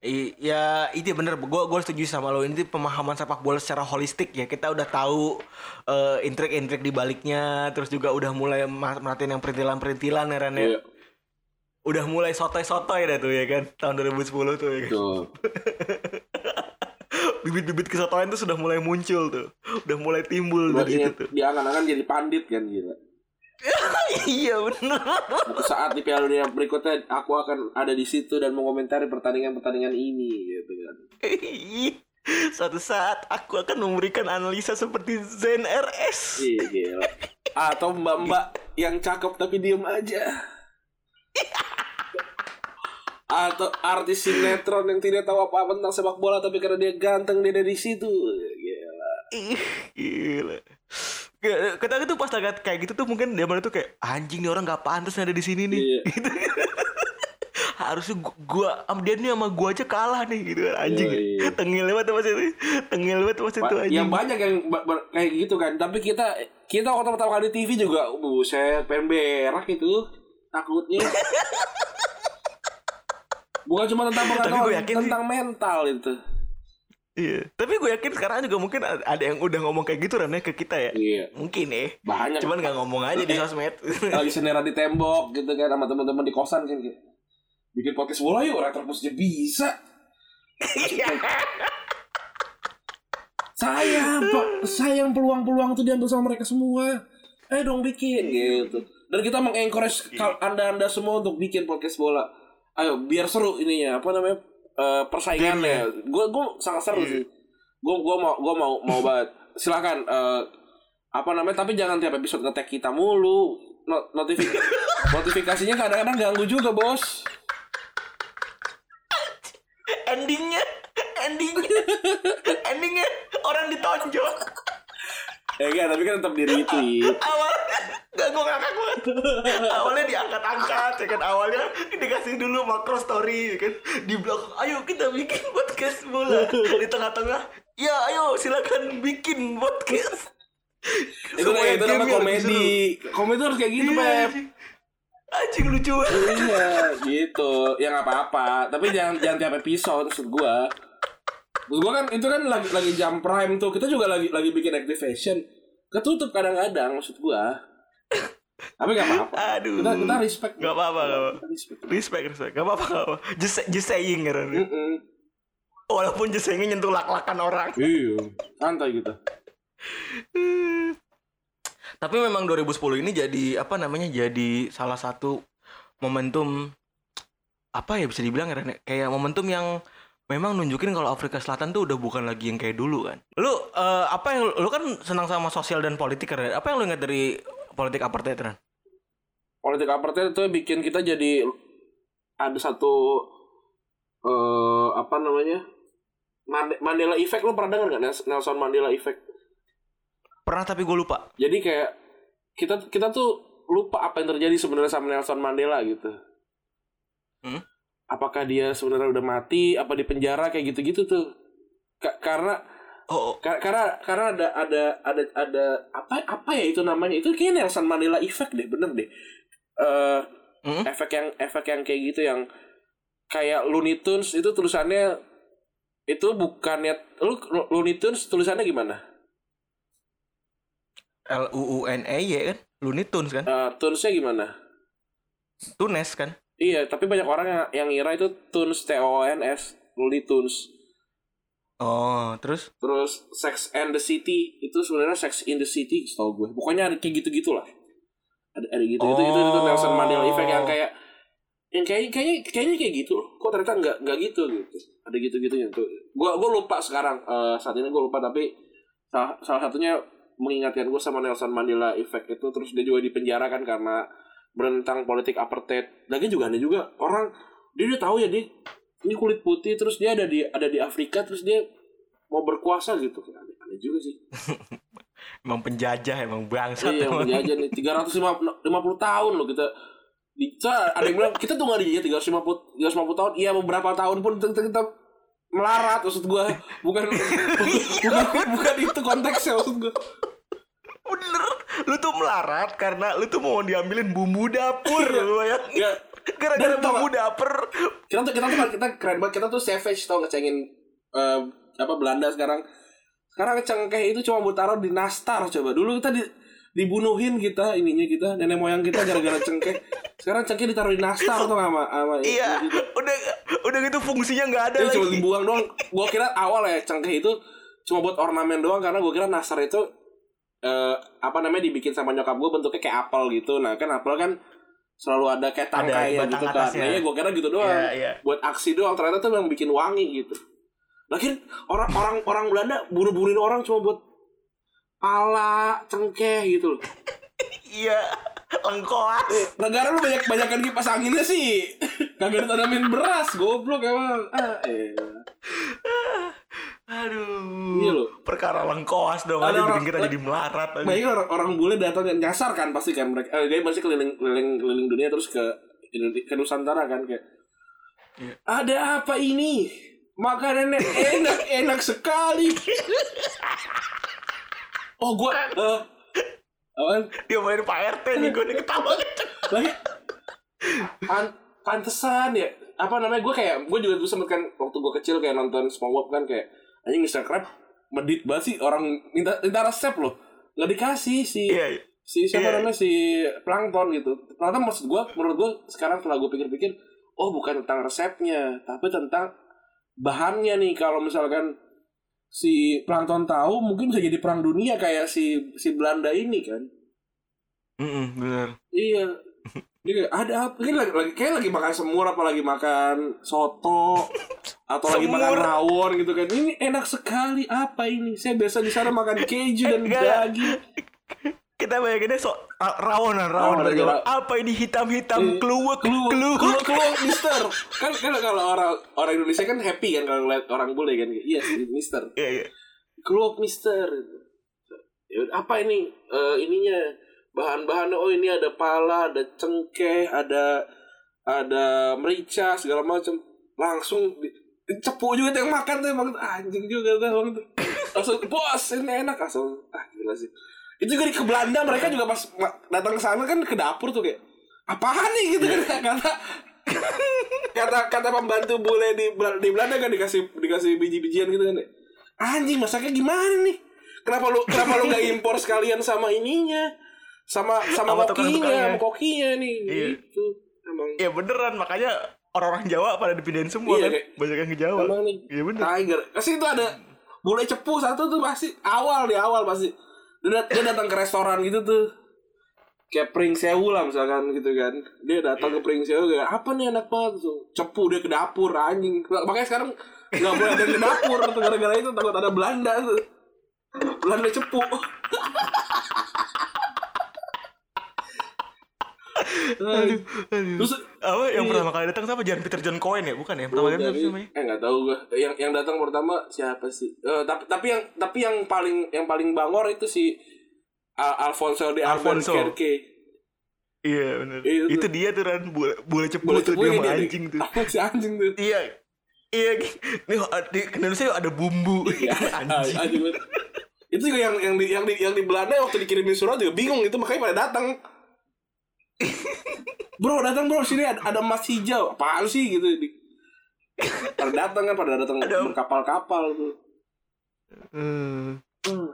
I- ya itu bener gue gue setuju sama lo ini tuh pemahaman sepak bola secara holistik ya kita udah tahu eh, intrik-intrik di baliknya terus juga udah mulai merhatiin yang perintilan-perintilan ya Ran ya. Iya. udah mulai sotoy-sotoy dah tuh ya kan tahun 2010 tuh ya kan Tuh. bibit-bibit kesotoan tuh sudah mulai muncul tuh. Udah mulai timbul Buat dari ingat, situ tuh. dia akan-akan jadi pandit kan gila. iya. Suatu saat di Piala Dunia berikutnya aku akan ada di situ dan mengomentari pertandingan-pertandingan ini gitu kan. Suatu saat aku akan memberikan analisa seperti Zen RS. Iya gila. Atau mbak-mbak yang cakep tapi diem aja. Atau artis sinetron yang tidak tahu apa-apa tentang sepak bola tapi karena dia ganteng dia ada di situ. Gila. Gila. Kita tuh pas lihat kayak gitu tuh mungkin dia tuh kayak anjing nih orang nggak pantas ada di sini nih. Iya. Gitu. Harusnya gua, dia nih sama gua aja kalah nih gitu kan anjing. Iya, iya. Tengil banget pas itu. Tengil banget pas itu anjing. yang banyak yang kayak gitu kan tapi kita kita waktu pertama kali di TV juga buset pengen berak itu takutnya bukan cuma tentang pengetahuan gue yakin sih- tentang mental itu Iya. Tapi gue yakin sekarang juga mungkin ada yang udah ngomong kayak gitu ya ke kita ya. iya Mungkin ya. banyak Cuman nggak ngomong aja di sosmed. lagi senera di tembok gitu kan sama teman-teman di kosan kan kayak bikin podcast bola yuk retropus aja bisa sayang pak sayang peluang-peluang itu diambil sama mereka semua eh dong bikin gitu dan kita mengencourage kal- anda-anda semua untuk bikin podcast bola. Ayo biar seru ininya apa namanya eh, persaingannya. Gue gue sangat seru sih. Gue gue mau gue mau mau banget. Silakan eh, apa namanya tapi jangan tiap episode ngetek kita mulu. No- notifi- notifikasinya kadang-kadang ganggu juga bos. Endingnya endingnya endingnya orang ditonjok ya kan tapi kan tetap di retweet. Awalnya gak gue ngakak banget awalnya diangkat-angkat ya kan? Awalnya dikasih dulu makro story ya kan? Di belakang ayo kita bikin podcast bola. Di tengah-tengah ya ayo silakan bikin podcast. Itu Semua itu namanya komedi. komedi harus kayak gitu Iya, Pep. anjing. lucu banget. Iya gitu. Ya nggak apa-apa. Tapi jangan jangan tiap episode maksud gua. Maksud gua kan itu kan lagi lagi jam prime tuh. Kita juga lagi lagi bikin activation ketutup kadang-kadang maksud gua tapi nggak apa-apa aduh kita kita respect Gak apa-apa, gak apa. Respect respect respect gak apa-apa gak apa just, just saying kan Mm-mm. walaupun just sayingnya nyentuh lak-lakan orang iya santai gitu Tapi memang 2010 ini jadi apa namanya jadi salah satu momentum apa ya bisa dibilang ya ya? kayak momentum yang memang nunjukin kalau Afrika Selatan tuh udah bukan lagi yang kayak dulu kan. Lu eh, apa yang lu kan senang sama sosial dan politik kan? Apa yang lu ingat dari politik apartheid Ren? politik apartheid itu bikin kita jadi ada satu eh apa namanya Mande- Mandela Effect lo pernah dengar nggak Nels- Nelson Mandela Effect Pernah tapi gue lupa. jadi kayak kita kita tuh lupa apa yang terjadi sebenarnya sama Nelson Mandela gitu Hmm? apakah dia sebenarnya udah mati apa di penjara kayak gitu-gitu tuh Ka- karena Oh, oh. Ka- karena karena ada ada ada ada apa apa ya itu namanya itu kayaknya Nelson Mandela Effect deh bener deh Eh Hmm? efek yang efek yang kayak gitu yang kayak Looney Tunes itu tulisannya itu bukannya lu Looney Tunes tulisannya gimana? L U U N E Y kan? Looney Tunes kan? Eh Tunesnya gimana? Tunes kan? Iya, tapi banyak orang yang yang ngira itu Tunes T O N S Looney Tunes. Oh, terus? Terus Sex and the City itu sebenarnya Sex in the City setahu gue. Pokoknya ada kayak gitu gitulah. Ada ada gitu itu, itu itu Oh. Nelson Mandela Effect yang kayak yang kayak kayaknya kayaknya kayak gitu. Kok ternyata nggak nggak gitu gitu. Ada gitu gitunya tuh. Gua gua lupa sekarang eh, saat ini gua lupa tapi salah, salah satunya mengingatkan gue sama Nelson Mandela Effect itu terus dia juga dipenjara kan karena berentang politik apartheid. Lagi juga ada juga orang dia udah tahu ya dia ini kulit putih terus dia ada di ada di Afrika terus dia mau berkuasa gitu. Aneh, aneh juga sih. Emang penjajah, emang bangsat. iya emang. menjajah nih. 350 tahun loh kita. Kita ada yang bilang kita tuh nggak dijajah 350 350 tahun. Iya beberapa tahun pun kita, kita melarat maksud gua. Bukan bukan bukan itu konteksnya maksud gua Bener, lu tuh melarat karena lu tuh mau diambilin bumbu dapur, lu bayangin. ya Gara-gara Dan tau bumbu dapur. kita tuh kita tuh kita keren banget. Kita tuh savage tau ngecengin eh, apa Belanda sekarang. Sekarang cengkeh itu cuma buat taruh di nastar coba. Dulu kita di dibunuhin kita ininya kita nenek moyang kita gara-gara cengkeh. Sekarang cengkeh ditaruh di nastar tuh sama sama Iya, gitu. udah udah gitu fungsinya nggak ada Jadi cuma lagi. dibuang doang. Gue kira awal ya cengkeh itu cuma buat ornamen doang karena gue kira nastar itu eh, apa namanya dibikin sama nyokap gue bentuknya kayak apel gitu nah kan apel kan selalu ada kayak Ada tangkai batang gitu kan nah, ya gue kira gitu doang Iya, iya. buat aksi doang ternyata tuh yang bikin wangi gitu Lagian orang orang orang Belanda buru-buruin orang cuma buat pala cengkeh gitu loh. Iya, lengkoas. Negara lu banyak banyakan kipas anginnya sih. Kagak ditanamin beras, goblok emang. Ah, eh. Aduh. Iya loh. Perkara lengkoas dong Ada aja orang- bikin kita jadi melarat. Banyak orang, orang bule datang dan nyasar kan pasti kan mereka. Eh, dia pasti keliling keliling keliling dunia terus ke ke Nusantara kan kayak. Iya. Ada apa ini? Makanannya enak enak sekali. Oh gua eh apaan? Dia main Pak RT nih gue nih ketawa. lagi pan pantesan ya apa namanya gue kayak gue juga dulu sempet kan waktu gue kecil kayak nonton SpongeBob kan kayak anjing. Crab medit banget sih orang minta minta resep loh nggak dikasih si Iya, iya. si siapa Iya. namanya si plankton gitu ternyata maksud gue menurut gue sekarang setelah gue pikir-pikir oh bukan tentang resepnya tapi tentang bahannya nih kalau misalkan si plankton tahu mungkin bisa jadi perang dunia kayak si si Belanda ini kan Mm-mm, bener. Iya. Dia kayak ada apa? Ini lagi, lagi kayak lagi makan semur apa lagi makan soto atau lagi Semur. makan rawon gitu kan. Ini enak sekali. Apa ini? Saya biasa di sana makan keju dan Enggak. daging. Kita bayanginnya so ra- rawonan, rawonan. Rawonan, Rawonan, iya. Apa ini hitam-hitam Iya. keluwek, Keluar, keluwek. keluar, keluar, Mister. Kan kan kalau orang orang Indonesia kan happy kan kalau ngeliat orang bule kan. Iya, sih, Mister. Iya, iya. Keluar, Mister. Ya, apa ini? Eh, ininya bahan-bahannya oh ini ada pala, ada cengkeh, ada ada merica segala macam. Langsung di, cepu juga tuh yang makan tuh emang anjing juga tuh tuh. Langsung bos ini enak. Langsung ah gila sih. Itu juga di ke Belanda mereka juga pas datang ke sana kan ke dapur tuh kayak apaan nih? Gitu kan kata. Kata kata pembantu bule di di Belanda kan dikasih dikasih biji-bijian gitu kan anjing masaknya gimana nih? Kenapa lu kenapa lu nggak impor sekalian sama ininya sama sama Sama kokinya sama kokinya nih Iya. gitu. Emang. Iya beneran, makanya orang-orang Jawa pada dipindahin semua Iya, kan. kayak- Banyak yang ke Jawa. emang nih Iya bener. tiger. Pasti itu ada bule cepu satu tuh pasti awal di awal pasti. Dia, dia datang ke restoran gitu tuh. Kayak Pring Sewu lah misalkan gitu kan. Dia datang ke Pring Sewu kayak apa nih enak banget? Tuh cepu dia ke dapur anjing. Makanya sekarang nggak boleh ada ke dapur gara-gara itu takut ada Belanda tuh. Belanda cepu Aduh, aduh. terus apa yang Iya. pertama kali datang siapa? Jangan Peter John Cohen ya? Bukan ya? Pertama kali siapa namanya? eh nggak tahu gue yang yang datang pertama siapa sih Eh, tapi tapi yang tapi yang paling yang paling bangor itu si Al- Alfonso de Alfonso. Albuquerque Iya bener. Iya, itu dia tuh Ran bule, bule cepu Boleh tuh dia sama dia, anjing tuh. Si anjing tuh Iya. Iya, nih di Indonesia ada bumbu. Ya, anjing. anjing itu juga yang yang di yang di yang di Belanda waktu dikirimin surat juga bingung itu makanya pada datang bro datang bro sini ada, ada emas hijau apaan sih gitu di, pada datang kan pada datang Ada- berkapal-kapal tuh Hmm. Hmm.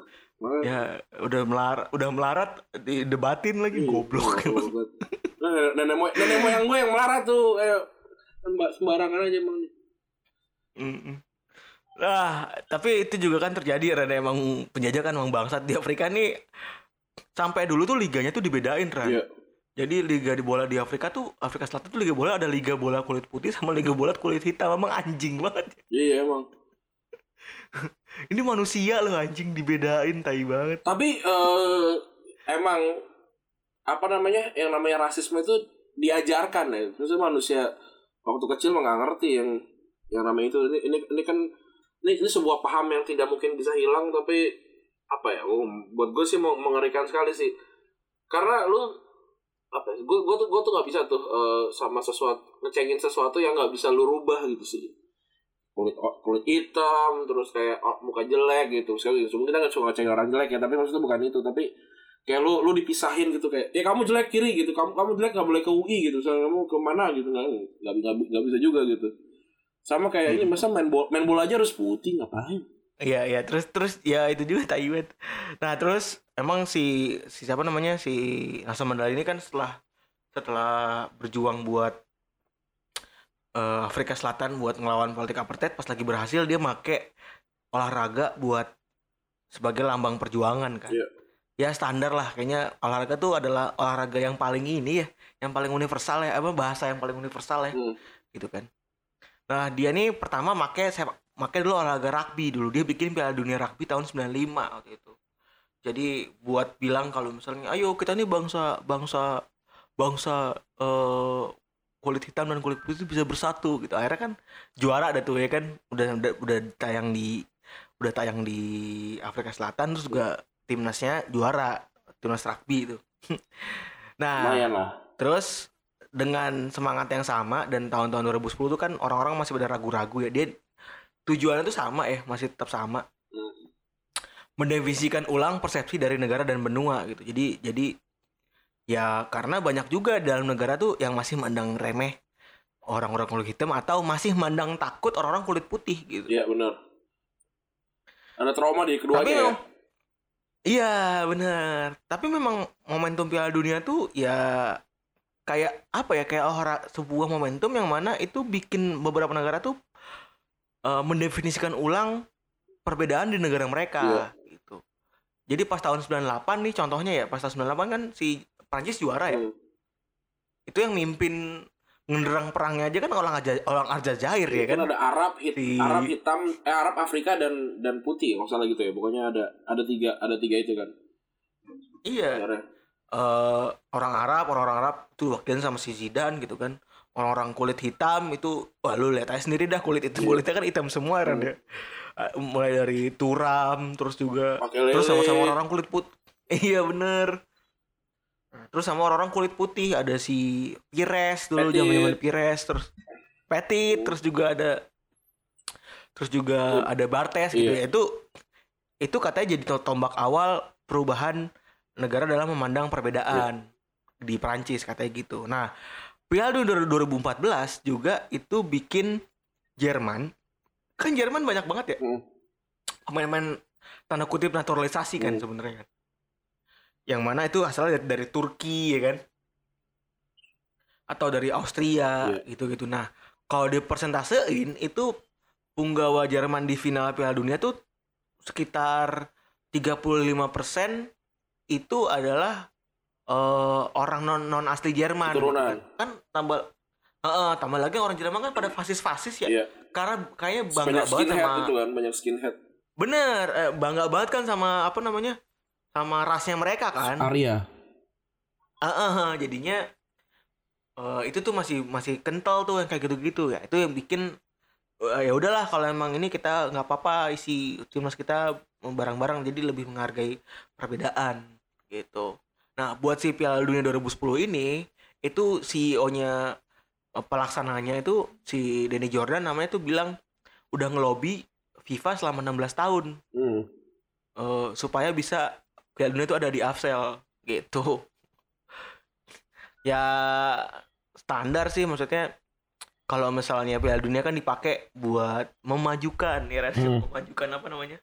Ya udah melarat, udah melarat didebatin lagi goblok. Goblok banget. Nah, nenek moyang nenek moyang gue yang melarat tuh kayak semba- sembarangan aja emang nih. Mm-mm. Nah, tapi itu juga kan terjadi karena emang penjajahan emang bangsat di Afrika nih sampai dulu tuh liganya tuh dibedain Ran. Iya. Jadi liga di bola di Afrika tuh Afrika Selatan tuh liga bola ada liga bola kulit putih sama liga bola kulit hitam emang anjing banget. Iya emang. Ini manusia loh anjing dibedain tai banget. Tapi eh emang apa namanya yang namanya rasisme itu diajarkan ya. Terus manusia waktu kecil mah nggak ngerti yang yang namanya itu ini ini ini kan ini, ini sebuah paham yang tidak mungkin bisa hilang tapi apa ya oh, buat gue sih mau mengerikan sekali sih karena lu apa ya? Gue gue tuh gue tuh nggak bisa tuh eh, sama sesuatu ngecengin sesuatu yang nggak bisa lu rubah gitu sih. Kulit kulit hitam terus kayak oh, muka jelek gitu. Sekali kita nggak suka ngecengin orang jelek ya tapi maksudnya bukan itu. Tapi kayak lu lu dipisahin gitu kayak ya kamu jelek kiri gitu kamu kamu jelek nggak boleh ke UI gitu misalnya kamu ke mana gitu nggak nggak nggak nggak bisa juga gitu. Sama kayak ini masa main bola main bola aja harus putih ngapain Iya iya terus terus ya itu juga Taiwan. Nah terus emang si si siapa namanya si Nelson Mandela ini kan setelah setelah berjuang buat eh, Afrika Selatan buat ngelawan politik apartheid pas lagi berhasil dia make olahraga buat sebagai lambang perjuangan kan. Iya. Ya standar lah kayaknya olahraga tuh adalah olahraga yang paling ini ya, yang paling universal ya, apa bahasa yang paling universal ya Hmm. gitu kan. Nah, dia nih pertama make sepak make dulu olahraga rugby dulu. Dia bikin Piala Dunia Rugby tahun 95 waktu itu. Jadi buat bilang kalau misalnya ayo kita nih bangsa bangsa bangsa eh, kulit hitam dan kulit putih bisa bersatu gitu. Akhirnya kan juara ada tuh ya kan. Udah udah, udah tayang di udah tayang di Afrika Selatan terus juga timnasnya juara timnas rugby itu. nah. Terus dengan semangat yang sama dan tahun-tahun 2010 tuh kan orang-orang masih pada ragu-ragu ya. Dia tujuannya tuh sama ya, masih tetap sama. Hmm. Mendefinisikan ulang persepsi dari negara dan benua gitu. Jadi jadi ya karena banyak juga dalam negara tuh yang masih mandang remeh orang-orang kulit hitam atau masih mandang takut orang-orang kulit putih gitu. Iya benar. Ada trauma di keduanya Tapi ya. Iya bener Tapi memang momentum Piala Dunia tuh ya kayak apa ya kayak ora- sebuah momentum yang mana itu bikin beberapa negara tuh eh, mendefinisikan ulang perbedaan di negara mereka gitu. Jadi pas tahun 98 nih contohnya ya pas tahun 98 kan si Prancis juara ya. Hmm. Itu yang mimpin ngenderang perangnya aja kan orang aja orang Aljazair ya kan kan. ada Arab hit, Si- Arab hitam eh Arab Afrika dan dan putih kalau salah gitu ya pokoknya ada ada tiga ada tiga itu kan Iya. Eh orang Arab, orang-orang Arab itu wakilin sama si Zidane gitu kan. Orang-orang kulit hitam itu wah lu lihat aja sendiri dah kulit hitam kulitnya kan hitam semua kan ya. Eh, Mulai dari Turam terus juga terus lele. sama-sama orang-orang kulit putih. Iya bener. Terus sama orang-orang kulit putih ada si Pires dulu Petit. zaman-zaman Pires terus Petit terus juga ada terus juga ada Bartes gitu Iya. ya. Itu itu katanya jadi to- tombak awal perubahan negara dalam memandang perbedaan di Prancis katanya gitu. Nah, Piala Dunia 2014 juga itu bikin Jerman kan Jerman banyak banget ya Hmm. pemain-pemain tanda kutip naturalisasi kan Hmm. sebenarnya kan. Yang mana itu asalnya dari, dari Turki ya kan. Atau dari Austria Iya. gitu-gitu. Nah, kalau dipersentasein itu punggawa Jerman di final Piala Dunia tuh sekitar 35% itu adalah eh, orang non non asli Jerman. Keturunan. Kan tambah Heeh, tambah lagi orang Jerman kan pada fasis-fasis ya. Iya. Karena kayaknya bangga banyak banget sama itu kan banyak skinhead Bener, eh, bangga banget kan sama apa namanya? Sama rasnya mereka kan. Arya. Ah, ah, ah, jadinya eh, itu tuh masih masih kental tuh yang kayak gitu-gitu ya. Itu yang bikin eh, ya udahlah kalau emang ini kita nggak apa-apa isi timnas kita bareng-bareng jadi lebih menghargai perbedaan gitu. Nah, buat si Piala Dunia 2010 ini itu CEO-nya eh, pelaksananya itu si Denny Jordan namanya tuh bilang udah ngelobi FIFA selama 16 tahun hmm. eh, supaya bisa Piala Dunia itu ada di Afsel gitu. Ya standar sih maksudnya kalau misalnya Piala Dunia kan dipakai buat memajukan ya? Hmm. memajukan apa namanya?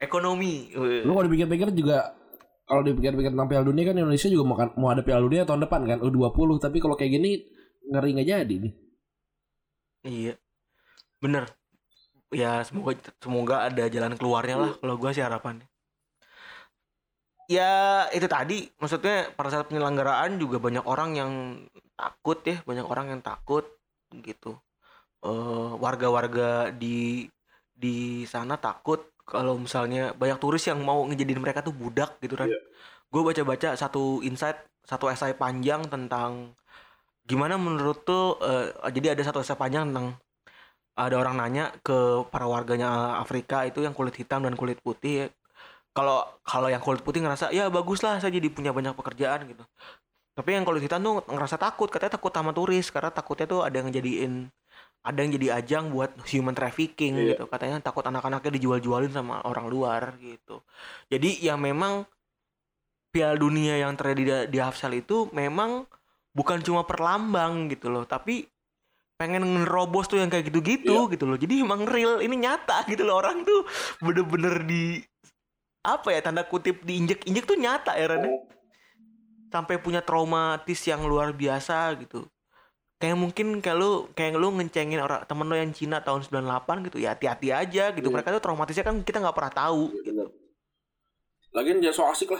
Ekonomi. Lu kalau dipikir-pikir juga kalau dipikir-pikir tentang Piala Dunia kan Indonesia juga mau, mau ada Piala Dunia tahun depan kan U20 tapi kalau kayak gini ngeri nggak jadi nih. Iya. Bener. Ya semoga semoga ada jalan keluarnya lah kalau gua sih harapannya. Ya itu tadi maksudnya pada saat penyelenggaraan juga banyak orang yang takut ya, banyak orang yang takut gitu. Eh warga-warga di di sana takut kalau misalnya banyak turis yang mau ngejadiin mereka tuh budak gitu kan. Iya. Gue baca-baca satu insight, satu esai panjang tentang gimana menurut tuh eh, jadi ada satu esai panjang tentang ada orang nanya ke para warganya Afrika itu yang kulit hitam dan kulit putih ya. kalau kalau yang kulit putih ngerasa ya bagus lah saya jadi punya banyak pekerjaan gitu tapi yang kulit hitam tuh ngerasa takut katanya takut sama turis karena takutnya tuh ada yang jadiin ada yang jadi ajang buat human trafficking Iya. gitu katanya takut anak-anaknya dijual-jualin sama orang luar gitu jadi ya memang Piala Dunia yang terjadi di, di Hafsal itu memang bukan cuma perlambang gitu loh tapi pengen ngerobos tuh yang kayak gitu-gitu gitu loh. Jadi emang real ini nyata gitu loh orang tuh bener-bener di apa ya tanda kutip diinjek-injek tuh nyata ya Ran. ya. Sampai punya traumatis yang luar biasa gitu. Kayak mungkin kayak lu kayak lu ngencengin orang temen lo yang Cina tahun 98 gitu ya hati-hati aja gitu. Iya. Mereka tuh traumatisnya kan kita nggak pernah tahu. Iya, bener. Lagian dia so asik lah.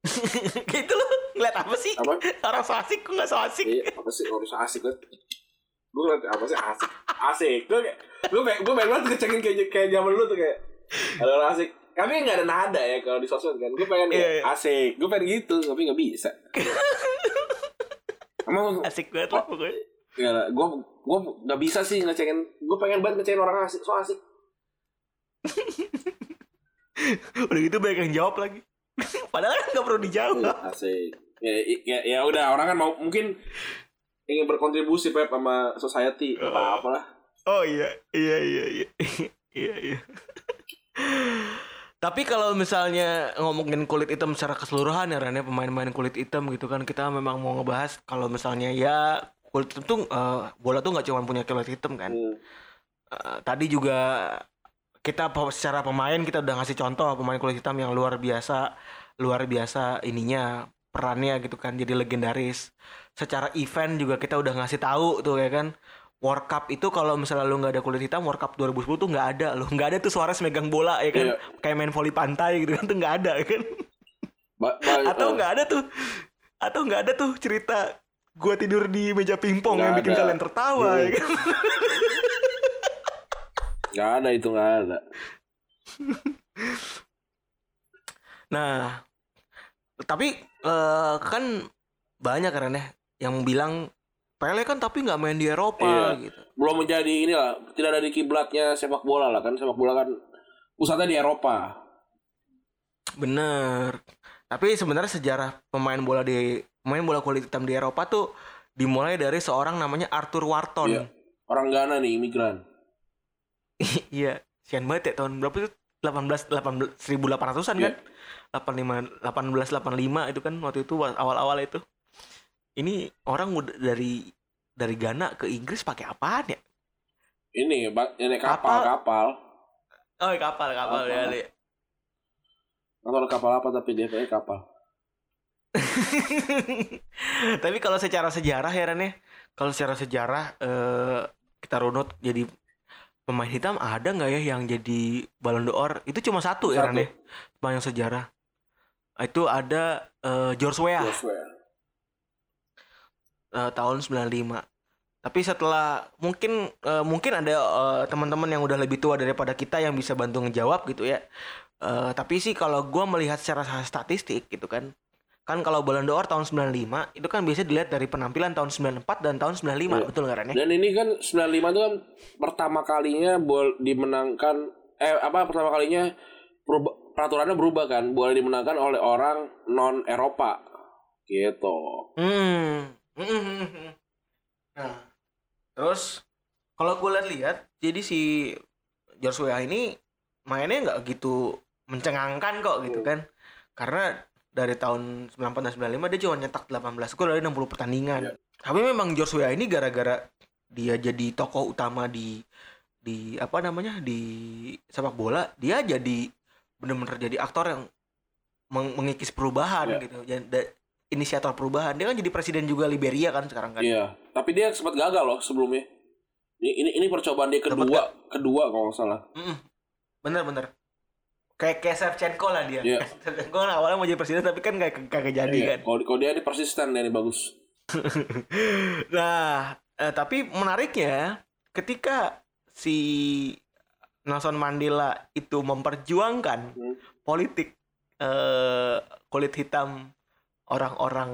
gitu loh. Ngeliat apa sih? Apa? Orang so asik kok nggak so asik. Iya, apa sih harus asik banget. Gue ngeliat apa sih asik. Asik. Gue kayak gue pengen gue pengen banget ngecengin kayak kayak zaman dulu tuh kayak ada orang asik. Kami nggak ada nada ya kalau di sosmed kan. Gue pengen Iya, kayak iya. asik. Gue pengen gitu tapi nggak bisa. Emang Asik banget lah pokoknya. ya gue gue nggak bisa sih ngecengin. Gue pengen banget ngecengin orang asik. So asik. Udah gitu banyak yang jawab lagi. Padahal kan nggak perlu dijawab. Asik. Ya, ya, ya udah orang kan mau mungkin ingin berkontribusi Pep sama society apa apalah. Oh iya, iya iya iya. iya iya. Tapi kalau misalnya ngomongin kulit hitam secara keseluruhan ya Ran ya pemain-pemain kulit hitam gitu kan kita memang mau ngebahas kalau misalnya ya kulit hitam tuh eh, bola tuh nggak cuma punya kulit hitam kan. Hmm. Eh, tadi juga kita secara pemain kita udah ngasih contoh pemain kulit hitam yang luar biasa luar biasa ininya perannya gitu kan jadi legendaris secara event juga kita udah ngasih tahu tuh ya kan World Cup itu kalau misalnya lu nggak ada kulit hitam World Cup 2010 tuh nggak ada loh nggak ada tuh Suarez megang bola ya kan Iya. kayak main voli pantai gitu kan tuh nggak ada ya kan Ba- ba- atau eh, nggak ada tuh atau nggak ada tuh cerita gua tidur di meja pingpong yang bikin ada. kalian tertawa Iya. ya kan nggak ada itu nggak ada. Nah, tapi eh, kan banyak kan ya yang bilang Pele kan tapi nggak main di Eropa Iya. gitu. Belum menjadi inilah tidak ada di kiblatnya sepak bola lah kan sepak bola kan pusatnya di Eropa. Bener. Tapi sebenarnya sejarah pemain bola di pemain bola kulit hitam di Eropa tuh dimulai dari seorang namanya Arthur Wharton. Iya. Orang Ghana nih imigran. Iya, sian banget ya tahun berapa itu? 18 18 1800-an kan? 85 1885 itu kan waktu itu awal-awal itu. Ini orang udah dari dari Ghana ke Inggris pakai apaan ya? Ini ini kapal kapal. Oh, kapal, kapal, Kapal. ya. Li. Nggak tahu kapal apa tapi dia kayaknya kapal. Tapi kalau secara sejarah ya Ren ya, kalau secara sejarah eh, kita runut jadi pemain hitam ada nggak ya yang jadi Ballon d'Or? Itu cuma satu, ya Satu. ya, sepanjang sejarah. Itu ada eh, George Weah Joshua. Eh, tahun 95. Tapi setelah mungkin eh, mungkin ada eh, teman-teman yang udah lebih tua daripada kita yang bisa bantu ngejawab gitu ya. Eh, tapi sih kalau gua melihat secara statistik gitu kan. Kan kalau Ballon d'Or tahun 95 itu kan biasanya dilihat dari penampilan tahun 94 dan tahun 95 Iya. betul nggak ya? Dan ini kan 95 itu kan pertama kalinya bol dimenangkan eh apa pertama kalinya perubah, peraturannya berubah kan, boleh dimenangkan oleh orang non Eropa. Gitu. Hmm. Hmm. Nah, terus kalau gue lihat-lihat, jadi si George Weah ini mainnya nggak gitu mencengangkan kok gitu kan. Karena dari tahun 94 dan 95 dia cuma nyetak 18 gol dari 60 pertandingan. Iya. Tapi memang George Weah ini gara-gara dia jadi tokoh utama di di apa namanya di sepak bola, dia jadi bener-bener jadi aktor yang meng- mengikis perubahan Iya. gitu. Dan da- inisiator perubahan. Dia kan jadi presiden juga Liberia kan sekarang kan. Iya, tapi dia sempat gagal loh sebelumnya. Ini ini, ini percobaan dia kedua, kedua kalau nggak salah. Mm-mm. Bener-bener. Kayak kayak Shevchenko lah dia. Iya. Shevchenko kan awalnya mau jadi presiden tapi kan kayak kagak jadi Iya, kan. Kalau kalau dia ini persisten dia ini bagus. Nah, eh, tapi menariknya ketika si Nelson Mandela itu memperjuangkan Hmm. politik eh, kulit hitam orang-orang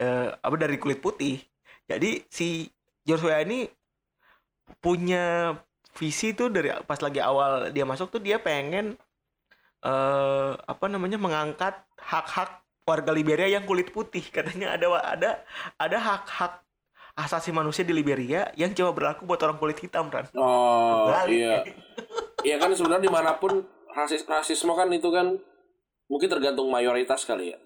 eh, apa dari kulit putih. Jadi si George Weah ini punya visi tuh dari pas lagi awal dia masuk tuh dia pengen eh apa namanya mengangkat hak-hak warga Liberia yang kulit putih katanya ada ada ada hak-hak asasi manusia di Liberia yang cuma berlaku buat orang kulit hitam kan Oh Balik. iya, iya kan sebenarnya di mana pun rasis rasisme kan itu kan mungkin tergantung mayoritas kali ya.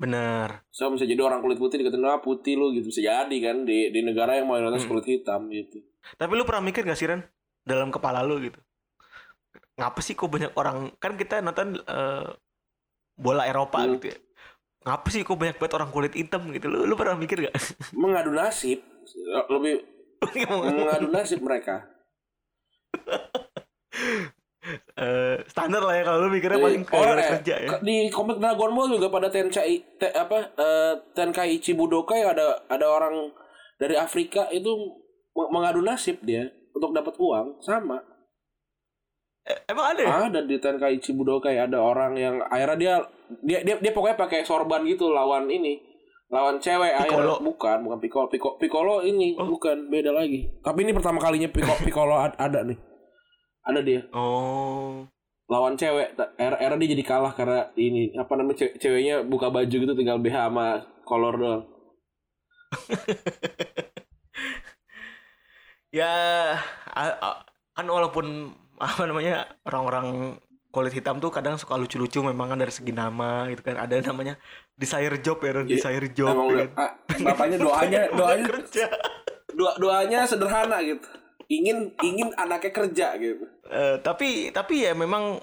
Bener. So bisa jadi orang kulit putih dikatain ah putih lu gitu bisa jadi kan di di negara yang mayoritas Hmm. kulit hitam gitu. Tapi lu pernah mikir gak sih Ren dalam kepala lu gitu? Ngapa sih kok banyak orang kan kita nonton eh, bola Eropa Hmm. gitu ya. Ngapa sih kok banyak banget orang kulit hitam gitu? Lu lu pernah mikir gak? Mengadu nasib lebih mengadu nasib mereka. Eh, standar lah ya kalau lu mikirnya Eh, paling oh, gara-gara eh, kerja ya. Di komik Dragon Ball juga pada Tenkai te, apa eh, Tenkaichi Budokai ada ada orang dari Afrika itu meng- mengadu nasib dia untuk dapat uang sama. Eh, emang ada ya? Ada di Tenkaichi Budokai ada orang yang akhirnya dia dia dia, dia pokoknya pakai sorban gitu lawan ini. Lawan cewek akhirnya Piccolo. bukan bukan Piccolo Piccolo, Piccolo ini Oh. bukan beda lagi. Tapi ini pertama kalinya Piccolo, Piccolo ad- ada nih. Ada dia. Oh. lawan cewek era era dia jadi kalah karena ini apa namanya ce- ceweknya buka baju gitu tinggal BH sama kolor doang. Ya kan walaupun apa namanya orang-orang kulit hitam tuh kadang suka lucu-lucu memang kan dari segi nama gitu kan. Ada namanya desire job ya Iya, desire job emang ya udah kan. ah, bapaknya doanya doanya kerja. doa doanya sederhana gitu ingin ingin anaknya kerja gitu. Eh, tapi tapi ya memang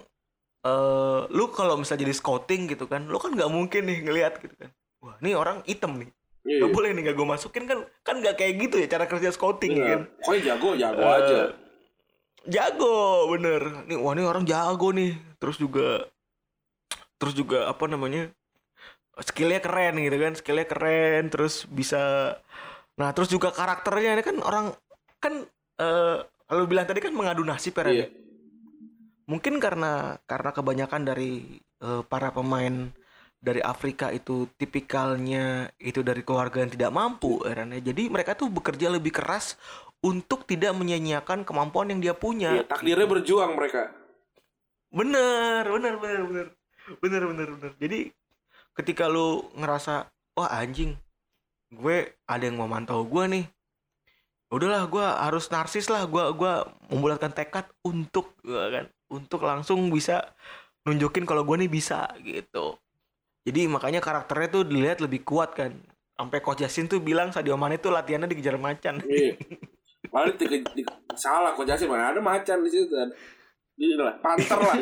eh lu kalau misalnya jadi scouting gitu kan lu kan nggak mungkin nih ngelihat gitu kan. Wah ini orang hitam nih. Iya. Gak boleh nih gak gue masukin kan kan nggak kayak gitu ya cara kerja scouting Iya. kan. Pokoknya jago jago Eh, aja. jago bener. Nih wah ini orang jago nih. Terus juga terus juga apa namanya skillnya keren gitu kan skillnya keren terus bisa nah terus juga karakternya ini kan orang kan eh lu bilang tadi kan mengadu nasib ya Iya. ya? mungkin karena karena kebanyakan dari eh, para pemain dari Afrika itu tipikalnya itu dari keluarga yang tidak mampu ya Ren, ya. jadi mereka tuh bekerja lebih keras untuk tidak menyia-nyiakan kemampuan yang dia punya Iya, takdirnya berjuang mereka Bener, bener, bener, bener. Bener, bener, bener. Jadi ketika lu ngerasa, wah anjing, gue ada yang mau mantau gue nih. Udahlah, gue harus narsis lah. Gue gua membulatkan tekad untuk, gua kan, untuk langsung bisa nunjukin kalau gue nih bisa gitu. Jadi makanya karakternya tuh dilihat lebih kuat kan. Sampai Coach Jasin tuh bilang Sadio Mane tuh latihannya dikejar macan. iya malah di, di- salah kok Jasin mana ada macan di situ ada ini lah panter lah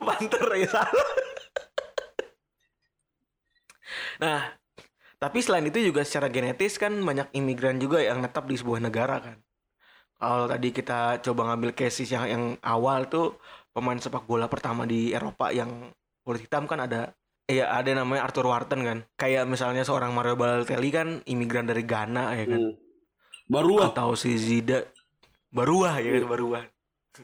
Panter ya salah. Nah, tapi selain itu juga secara genetis kan banyak imigran juga yang netap di sebuah negara kan. Kalau tadi kita coba ngambil cases yang yang awal tuh pemain sepak bola pertama di Eropa yang kulit hitam kan ada ya ada namanya Arthur Wharton kan. Kayak misalnya seorang Mario Balotelli kan imigran dari Ghana ya kan. Hmm. baru ah Atau si Zida Baruah ya kan Baruah.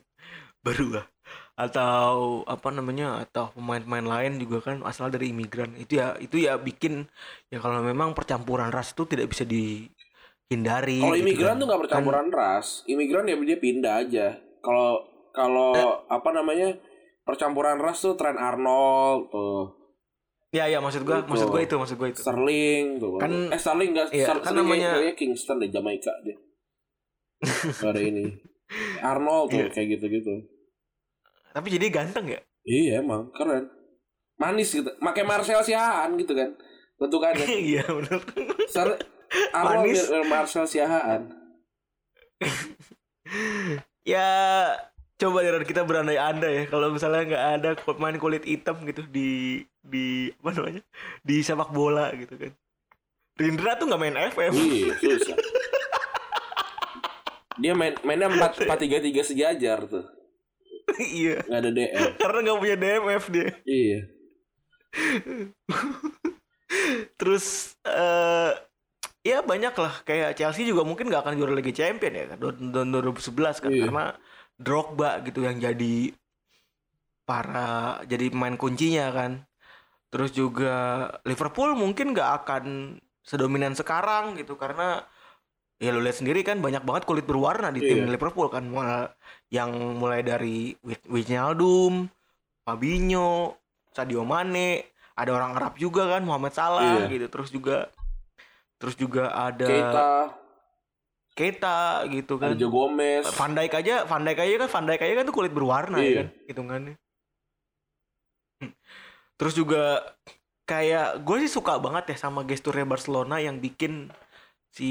Baruah. Atau apa namanya atau pemain-pemain lain juga kan asal dari imigran. Itu ya itu ya bikin ya kalau memang percampuran ras itu tidak bisa dihindari. Kalau gitu imigran kan. tuh nggak percampuran ras. Imigran ya dia pindah aja. Kalau kalau Eh. apa namanya percampuran ras tuh Trent Arnold tuh Ya ya maksud gua Itu. maksud gua itu maksud gua itu. Sterling tuh. Kan- eh Sterling enggak iya, Ster- kan Sterling namanya- kayaknya Kingston deh Jamaika dia. Ada ini. Arnold tuh Iya. kayak gitu-gitu. Tapi jadi ganteng ya? Iya emang keren. Manis gitu. Pakai Marcel Siahaan gitu kan. Bentukannya. Iya benar. Ser- Arnold Manis. Marcel Siahaan. ya coba ya kita berandai-andai ya kalau misalnya nggak ada pemain kulit hitam gitu di di apa namanya di sepak bola gitu kan Rindra tuh nggak main FM Iya, susah. Dia main mainnya empat empat tiga tiga sejajar tuh. Iya. Nggak ada DM. karena nggak punya DMF dia. Iya. terus eh ya banyak lah. Kayak Chelsea juga mungkin nggak akan juara Liga Champion ya kan? Tahun 2011 kan? Iya. karena Drogba gitu yang jadi para jadi pemain kuncinya kan. Terus juga Liverpool mungkin nggak akan sedominan sekarang gitu. Karena ya lu lihat sendiri kan banyak banget kulit berwarna di tim Iya. Liverpool kan Mulai- yang mulai dari Wi- Wijnaldum, Fabinho, Sadio Mane, ada orang Arab juga kan Muhammad Salah Iya. gitu terus juga terus juga ada Keita, Keita gitu kan Joe Gomez. Van Dijk aja Van Dijk aja kan Van Dijk aja kan tuh kulit berwarna ya Iya. kan hitungannya Hmm. terus juga kayak gue sih suka banget ya sama gesturnya Barcelona yang bikin si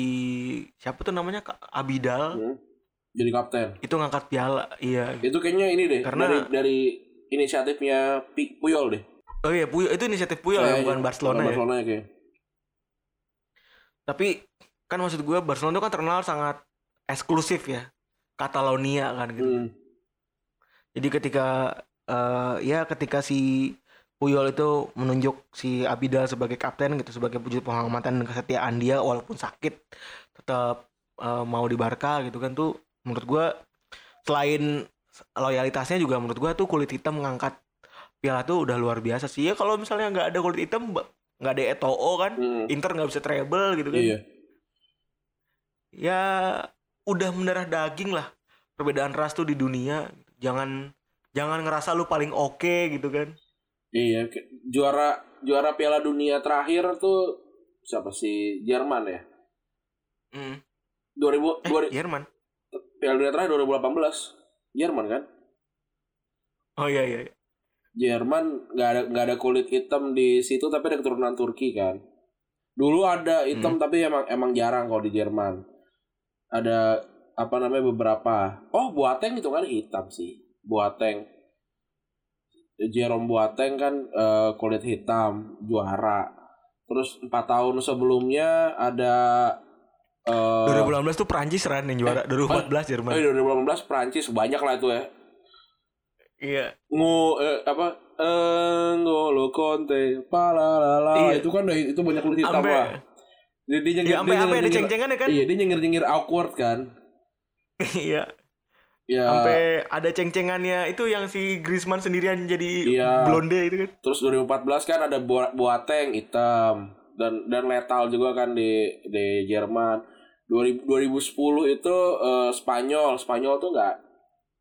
siapa tuh namanya Kak Abidal Hmm. Jadi kapten. itu ngangkat piala iya Itu kayaknya ini deh Karena- dari dari inisiatifnya Puyol deh. oh iya Puyol itu inisiatif Puyol ya, Kayaknya. bukan Barcelona ya Barcelona ya kayak. tapi kan maksud gue Barcelona itu kan terkenal sangat eksklusif ya Catalonia kan gitu Hmm. jadi ketika eh, ya ketika si Puyol itu menunjuk si Abidal sebagai kapten gitu sebagai wujud penghormatan dan kesetiaan dia walaupun sakit tetap eh, mau di Barca gitu kan. Tuh menurut gua selain loyalitasnya juga menurut gua tuh kulit hitam mengangkat piala tuh udah luar biasa sih. Ya kalau misalnya nggak ada kulit hitam nggak ada Eto'o kan Hmm. Inter nggak bisa treble gitu kan. Iya. ya udah mendarah daging lah perbedaan ras tuh di dunia. Jangan jangan ngerasa lu paling oke gitu kan Iya, juara juara Piala Dunia terakhir tuh siapa sih? Jerman ya. Mm. 2000 Eh, 2000 Jerman. Piala Dunia terakhir 2018. Jerman kan? Oh iya iya. iya. Jerman nggak ada nggak ada kulit hitam di situ tapi ada keturunan Turki kan. Dulu ada hitam tapi emang emang jarang kalau di Jerman. Ada apa namanya beberapa. Oh, Boateng itu kan hitam sih. Boateng. Jerome Boateng kan eh, kulit hitam, juara. Terus empat tahun sebelumnya ada eh 2018 tuh Prancis Ran yang juara. 2014 Jerman. eh, 2018 Prancis banyak lah itu ya. Iya. Ngo eh, apa eh ngolo konte palalala Iya. itu kan itu banyak kulit hitam Ampe. lah. Dia, dia nyengir, Ya sampai dia sampai ada nyengir- ceng-cengannya kan? Iya, dia nyengir-nyengir awkward kan. Iya. Ya. Sampai ada ceng-cengannya itu yang si Griezmann sendirian jadi Iya. blonde itu kan. Terus 2014 kan ada Bo- Boateng hitam dan dan letal juga kan di di Jerman. 2000, 2010 itu eh, Spanyol, Spanyol tuh nggak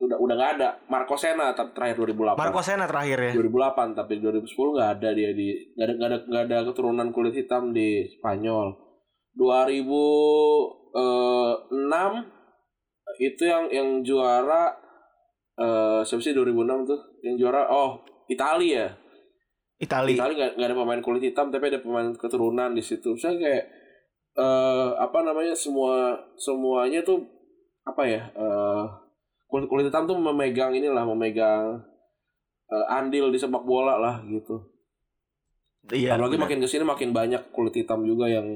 udah udah nggak ada. Marco Sena ter- terakhir 2008. Marco Sena terakhir ya. 2008 tapi 2010 nggak ada dia di nggak ada nggak ada nggak ada keturunan kulit hitam di Spanyol 2006 itu yang yang juara eh siapa sih 2006 tuh yang juara oh Italia ya Itali. Italia nggak nggak ada pemain kulit hitam tapi ada pemain keturunan di situ saya kayak eh apa namanya semua semuanya tuh apa ya eh kulit kulit hitam tuh memegang inilah memegang eh, andil di sepak bola lah gitu Iya. apalagi benar. makin ke sini makin banyak kulit hitam juga yang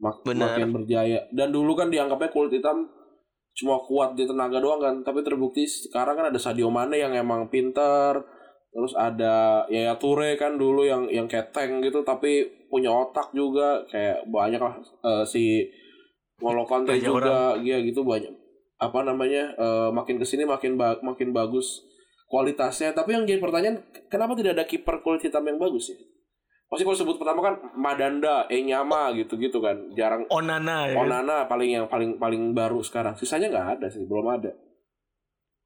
mak- Benar. makin berjaya dan dulu kan dianggapnya kulit hitam cuma kuat di tenaga doang kan. Tapi terbukti sekarang kan ada Sadio Mane yang emang pinter. Terus ada Yaya Toure kan dulu yang yang keteng gitu tapi punya otak juga. Kayak banyak lah eh, si Ngolo Kante Banyak juga. iya gitu banyak. Apa namanya eh, makin ke sini makin ba- makin bagus kualitasnya. Tapi yang jadi pertanyaan kenapa tidak ada kiper kulit hitam yang bagus ya pasti kalau sebut pertama kan Madanda Enyama gitu-gitu kan jarang Onana ya. Onana paling yang paling paling baru sekarang sisanya nggak ada sih belum ada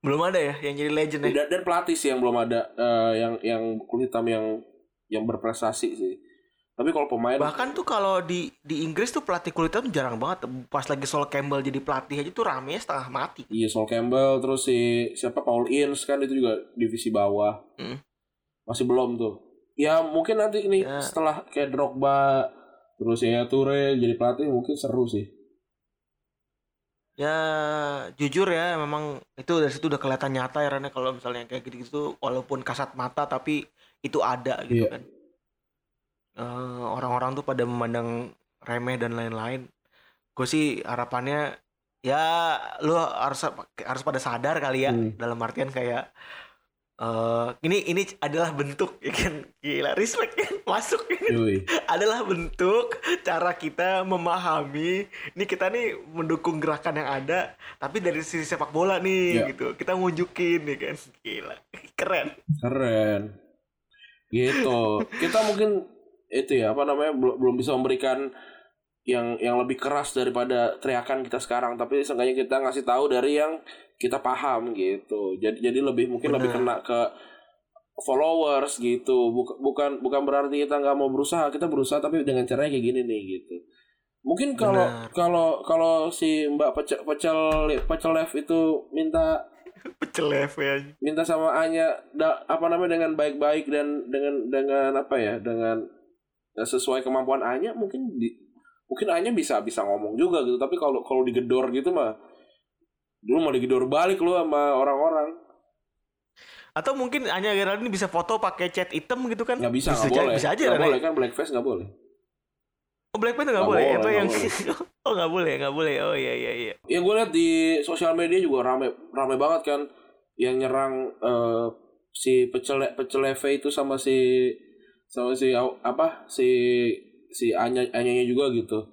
Belum ada ya yang jadi legend ya. dan, dan pelatih sih yang belum ada eh, yang yang kulit hitam yang yang berprestasi sih tapi kalau pemain Bahkan tuh kalau di di Inggris tuh pelatih kulit hitam jarang banget. Pas lagi Sol Campbell jadi pelatih aja tuh rame setengah mati. iya Sol Campbell terus si siapa Paul Ince kan itu juga divisi bawah Hmm. masih belum tuh ya mungkin nanti ini Ya. setelah kayak Drogba terus ya Toure jadi pelatih mungkin seru sih Ya jujur ya memang itu dari situ udah kelihatan nyata ya Rane kalau misalnya kayak gitu gitu walaupun kasat mata tapi itu ada gitu Iya. kan. Eh, orang-orang tuh pada memandang remeh dan lain-lain. Gue sih harapannya ya lu harus harus pada sadar kali ya Hmm. dalam artian kayak eh ini ini adalah bentuk ya kan gila respect kan masuk Yui. adalah bentuk cara kita memahami ini kita nih mendukung gerakan yang ada tapi dari sisi sepak bola nih Ya. gitu kita ngunjukin nih kan gila keren Keren. Gitu. Kita mungkin itu ya apa namanya belum belum bisa memberikan yang yang lebih keras daripada teriakan kita sekarang, tapi seenggaknya kita ngasih tahu dari yang kita paham gitu. Jadi jadi lebih mungkin lebih Benar. kena ke followers gitu. Bukan bukan bukan berarti kita nggak mau berusaha, kita berusaha tapi dengan caranya kayak gini nih gitu. Mungkin kalau kalau kalau si Mbak Pecel Pecel Pecel Lev itu minta pecel ya minta sama Anya da- apa namanya dengan baik-baik dan dengan dengan apa ya dengan nggak sesuai kemampuan Anya mungkin di, mungkin Anya bisa bisa ngomong juga gitu tapi kalau kalau digedor gitu mah dulu mau digedor balik lu sama orang-orang Atau mungkin Anya Geraldine bisa foto pakai cat hitam gitu kan? nggak bisa nggak boleh Bisa aja nggak boleh kan blackface nggak boleh Oh, Blackpink nggak boleh. boleh, Apa yang boleh. Oh, nggak boleh, nggak boleh. Oh iya iya iya. ya gue lihat di sosial media juga rame rame banget kan yang nyerang eh, si pecel peceleve itu sama si sama si apa si si Anya Anyanya juga gitu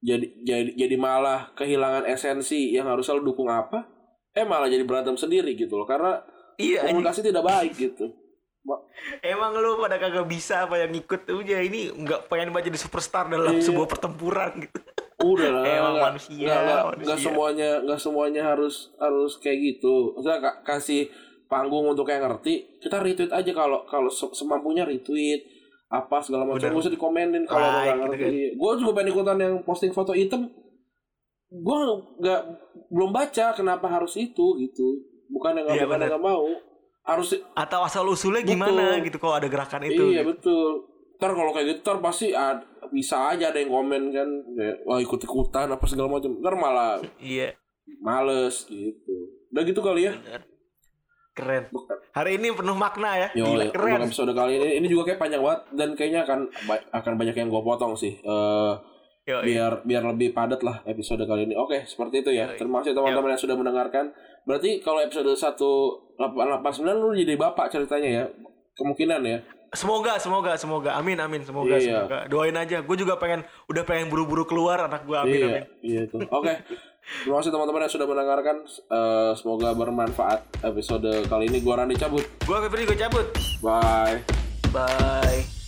jadi jadi jadi malah kehilangan esensi yang harusnya lo dukung apa eh malah jadi berantem sendiri gitu loh karena Iya, komunikasi tidak baik gitu Ma- emang lu pada kagak bisa apa yang ikut aja ini nggak pengen banget jadi superstar dalam Iya. sebuah pertempuran gitu. udah lah Emang nggak- manusia, nggak- nggak- manusia. nggak semuanya nggak semuanya harus harus kayak gitu ka- kasih panggung untuk yang ngerti kita retweet aja kalau kalau se- semampunya retweet apa segala macam. Bener. nggak usah dikomenin kalau Like, nggak gitu ngerti. gue juga pengen ikutan yang posting foto item gue nggak belum baca kenapa harus itu gitu. Bukan yang nggak Iya, bukan bener. nggak mau. Harus Atau asal usulnya Betul. gimana gitu kalau ada gerakan itu. iya gitu. betul. Ntar kalau kayak gitu ntar pasti ad- bisa aja ada yang komen kan. Kayak wah ikut ikutan apa segala macam. Ntar malah Iya, males gitu. Udah gitu kali ya keren. Hari ini penuh makna ya. Yo, Gila, keren. episode kali ini. Ini juga kayak panjang banget dan kayaknya akan akan banyak yang gue potong sih. Eh Yo, biar biar lebih padat lah episode kali ini. Oke seperti itu ya. Yoi. terima kasih teman-teman yang sudah mendengarkan. Berarti kalau episode 189 lu jadi bapak ceritanya ya. Kemungkinan ya Semoga, semoga, semoga. Amin, amin. Semoga, Iya. semoga. Doain aja. Gue juga pengen, udah pengen buru-buru keluar anak gue. Amin, iya amin. iya tuh oke terima kasih teman-teman yang sudah mendengarkan Eh, semoga bermanfaat episode kali ini gua Randy cabut Gue Febri gue cabut. bye Bye.